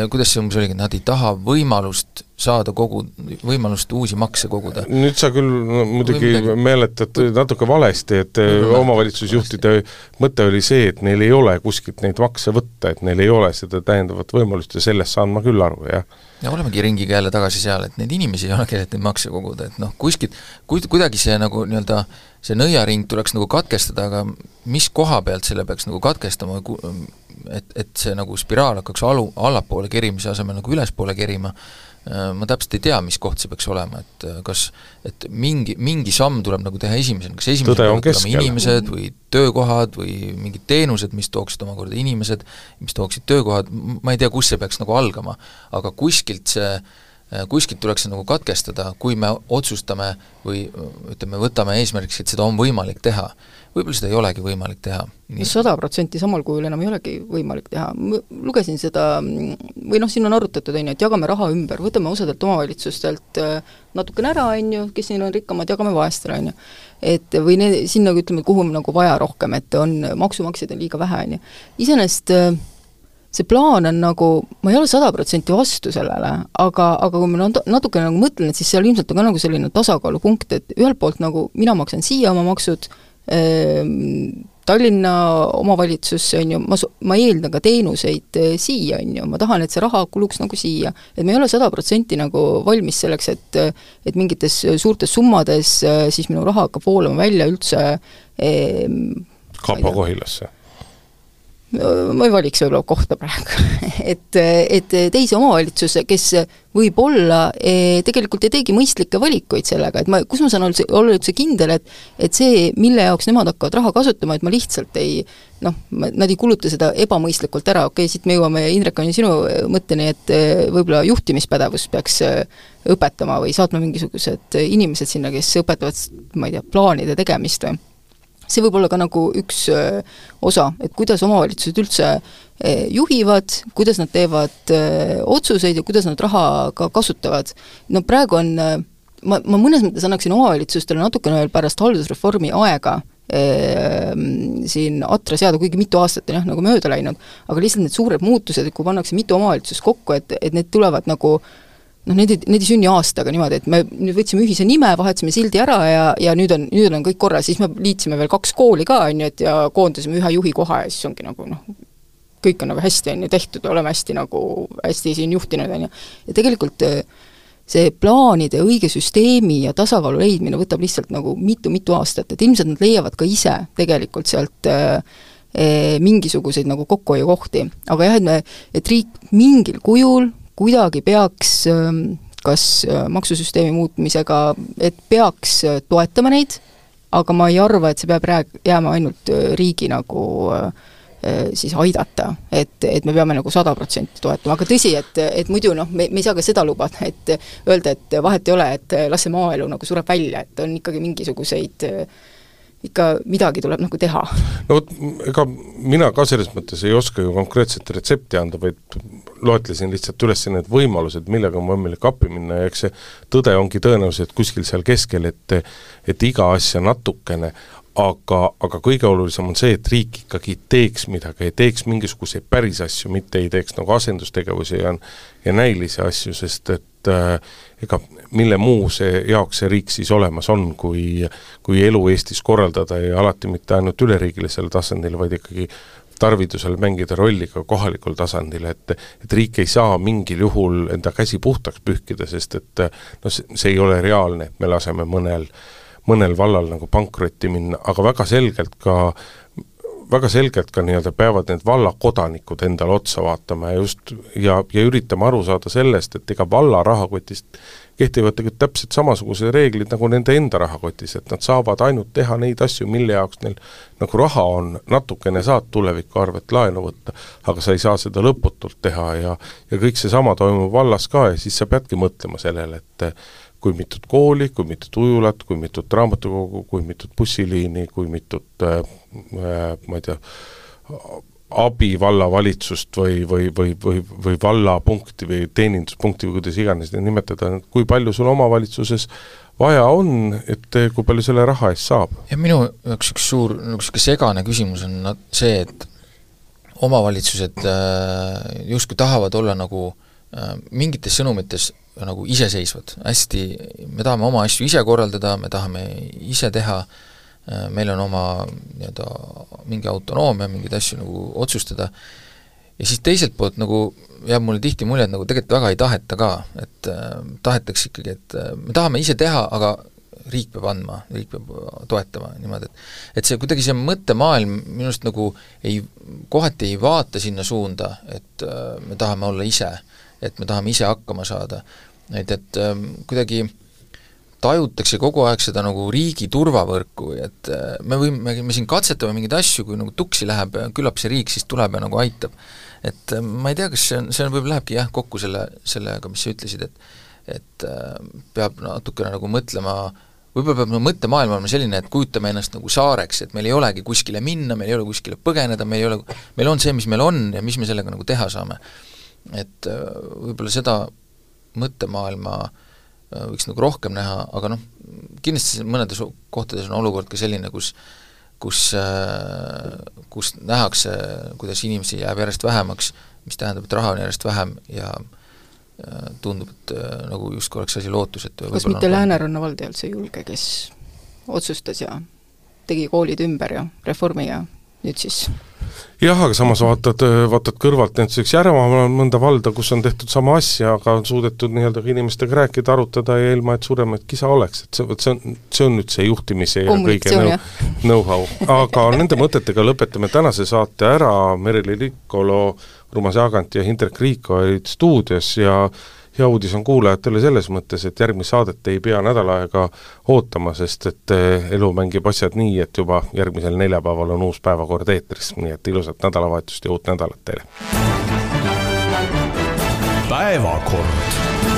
kuidas see umbes oligi, nad ei taha võimalust saada kogu, võimalust uusi makse koguda. nüüd sa küll no, muidugi midagi... mäletad natuke valesti, et omavalitsusjuhtide mõte oli see, et neil ei ole kuskilt neid makse võtta, et neil ei ole seda täiendavat võimalust ja sellest saan ma küll aru, jah. Ja olemegi ringiga jälle tagasi seal, et neid inimesi ei ole, kellelt neid makse koguda, et noh, kuskilt, kuid-, kuidagi see nagu nii-öelda see nõiaring tuleks nagu katkestada, aga mis koha pealt selle peaks nagu katkestama, et, et see nagu spiraal hakkaks alu, allapoole kerimise asemel nagu ülespoole kerima, ma täpselt ei tea, mis koht see peaks olema, et äh, kas et mingi, mingi samm tuleb nagu teha esimesena, kas esimesena peavad tulema inimesed või töökohad või mingid teenused, mis tooksid omakorda inimesed, mis tooksid töökohad, ma ei tea, kus see peaks nagu algama, aga kuskilt see äh, kuskilt tuleks see nagu katkestada, kui me otsustame või ütleme, võtame eesmärgiks, et seda on võimalik teha võib-olla seda ei olegi võimalik teha. sada protsenti samal kujul enam ei olegi võimalik teha, lugesin seda, või noh, siin on arutatud, on ju, et jagame raha ümber, võtame osadelt omavalitsustelt äh, natukene ära, on ju, kes siin on rikkamad, jagame vaestele, on ju. et või ne-, sinna ütleme, kuhu on nagu vaja rohkem, et on, maksumaksjaid on liiga vähe, on ju. iseenesest äh, see plaan on nagu, ma ei ole sada protsenti vastu sellele, aga, aga kui ma natukene nagu mõtlen, et siis seal ilmselt on ka nagu selline tasakaalupunkt, et ühelt poolt nagu mina maksan siia oma maksud, Ehm, Tallinna omavalitsus, on ju, ma, ma eeldan ka teenuseid eh, siia, on ju, ma tahan, et see raha kuluks nagu siia. et me ei ole sada protsenti nagu valmis selleks, et et mingites suurtes summades eh, siis minu raha hakkab voolama välja üldse eh, Kapa Kohilasse ma ei valiks võib-olla kohta praegu. [LAUGHS] Et, et teisi omavalitsuse, kes võib-olla eh, tegelikult ei teegi mõistlikke valikuid sellega, et ma, kus ma saan olla, olla üldse kindel, et et see, mille jaoks nemad hakkavad raha kasutama, et ma lihtsalt ei noh, nad ei kuluta seda ebamõistlikult ära, okei okay,, siit me jõuame, Indrek, on ju sinu mõtteni, et eh, võib-olla juhtimispädevust peaks eh, õpetama või saatma mingisugused inimesed sinna, kes õpetavad, ma ei tea, plaanide tegemist või see võib olla ka nagu üks öö, osa, et kuidas omavalitsused üldse juhivad, kuidas nad teevad öö, otsuseid ja kuidas nad raha ka kasutavad. no praegu on, ma, ma mõnes mõttes annaksin omavalitsustele natukene veel pärast haldusreformi aega, siin atra seada, kuigi mitu aastat on jah, nagu mööda läinud, aga lihtsalt need suured muutused, kui pannakse mitu omavalitsust kokku, et, et need tulevad nagu äh, noh, need need ei sünni aastaga niimoodi, et me nüüd võtsime ühise nime, vahetasime sildi ära ja, ja nüüd on, nüüd on kõik korras, siis me liitsime veel kaks kooli ka, on ju, et ja koondasime ühe juhi koha ja siis ongi nagu noh, kõik on nagu hästi, on ju, tehtud, oleme hästi nagu, hästi siin juhtinud, on ju. ja tegelikult äh, see plaanide õige süsteemi ja tasakaalu leidmine võtab lihtsalt nagu mitu-mitu aastat, et ilmselt nad leiavad ka ise tegelikult sealt äh mingisuguseid nagu kokkuhoiukohti. aga jah, et me, et riik mingil kujul kuidagi peaks ähm, kas äh, maksusüsteemi muutmisega, et peaks äh, toetama neid, aga ma ei arva, et see peab rääg-, jääma ainult äh, riigi nagu siis aidata, et, et me peame nagu sada protsenti toetama, aga tõsi, et, et muidu noh, me, me ei saa ka seda lubada, et öelda, et vahet ei ole, et las see maaelu nagu sureb välja, et on ikkagi mingisuguseid ikka midagi tuleb nagu teha. no vot, ega mina ka selles mõttes ei oska ju konkreetset retsepti anda, vaid loetlesin lihtsalt üles need võimalused, millega on võimalik appi minna ja eks see tõde ongi tõenäoliselt kuskil seal keskel, et et iga asja natukene, aga, aga kõige olulisem on see, et riik ikkagi teeks midagi, teeks mingisuguseid päris asju, mitte ei teeks nagu asendustegevusi ja ja näilisi asju, sest et äh, ega mille muu see jaoks see riik siis olemas on, kui kui elu Eestis korraldada ja alati mitte ainult üleriigilisel tasandil, vaid ikkagi tarvidusel mängida rolli ka kohalikul tasandil, et et riik ei saa mingil juhul enda käsi puhtaks pühkida, sest et noh, see ei ole reaalne, et me laseme mõnel, mõnel vallal nagu pankrotti minna, aga väga selgelt ka väga selgelt ka nii-öelda peavad need vallakodanikud endale otsa vaatama ja just, ja, ja üritama aru saada sellest, et ega valla rahakotist kehtivad tegelikult täpselt samasugused reeglid nagu nende enda rahakotis, et nad saavad ainult teha neid asju, mille jaoks neil nagu raha on, natukene saad tuleviku arvelt laenu võtta, aga sa ei saa seda lõputult teha ja ja kõik seesama toimub vallas ka ja siis sa peadki mõtlema sellele, et kui mitut kooli, kui mitut ujulat, kui mitut raamatukogu, kui mitut bussiliini, kui mitut äh, äh, ma ei tea, abi vallavalitsust või, või, või, või, või vallapunkti või teeninduspunkti või kuidas iganes neid nimetada, kui palju sul omavalitsuses vaja on, et kui palju selle raha eest saab? ja minu jaoks üks suur niisugune segane küsimus on see, et omavalitsused äh, justkui tahavad olla nagu äh, mingites sõnumites nagu iseseisvad, hästi, me tahame oma asju ise korraldada, me tahame ise teha, äh, meil on oma nii-öelda mingi autonoomia, mingeid asju nagu otsustada, ja siis teiselt poolt nagu jääb mulle tihti mulje, et nagu tegelikult väga ei taheta ka, et äh, tahetakse ikkagi, et äh, me tahame ise teha, aga riik peab andma, riik peab toetama niimoodi, et et see kuidagi see mõttemaailm minu arust nagu ei, kohati ei vaata sinna suunda, et äh, me tahame olla ise et me tahame ise hakkama saada. et, et ähm, kuidagi tajutakse kogu aeg seda nagu riigi turvavõrku, et äh, me võime, me siin katsetame mingeid asju, kui nagu tuksi läheb, küllap see riik siis tuleb ja nagu aitab. et äh, ma ei tea, kas see on, see võib-olla lähebki jah, kokku selle, sellega, mis sa ütlesid, et et äh, peab natukene nagu mõtlema võib-olla peab nagu mõttemaailm olema selline, et kujutame ennast nagu saareks, et meil ei olegi kuskile minna, meil ei ole kuskile põgeneda, meil ei ole, meil on see, mis meil on ja mis me sellega nagu teha saame et äh, võib-olla seda mõttemaailma äh, võiks nagu rohkem näha, aga noh, kindlasti mõnedes kohtades on olukord ka selline, kus kus, äh, kus nähakse, kuidas inimesi jääb järjest vähemaks, mis tähendab, et raha on järjest vähem ja tundub, et nagu justkui oleks asi lootusetu. kas mitte Lääneranna vald ei olnud see julge, kes otsustas ja tegi koolid ümber ja reformi ja nüüd siis. Jah, aga samas vaatad, vaatad kõrvalt näiteks Järvamaal on mõnda valda, kus on tehtud sama asja, aga on suudetud nii-öelda inimestega rääkida, arutada ja ilma, et suuremaid kisa oleks, et see, vot see on, see on nüüd see juhtimise ja kõige know, [LAUGHS] know-how. aga nende mõtetega lõpetame tänase saate ära, Merili Rikkolo, Urmas Jaagant ja Hindrek Riiko olid stuudios ja hea uudis on kuulajatele selles mõttes, et järgmist saadet ei pea nädal aega ootama, sest et eh, elu mängib asjad nii, et juba järgmisel neljapäeval on uus päevakord eetris, nii et ilusat nädalavahetust ja uut nädalat teile! päevakord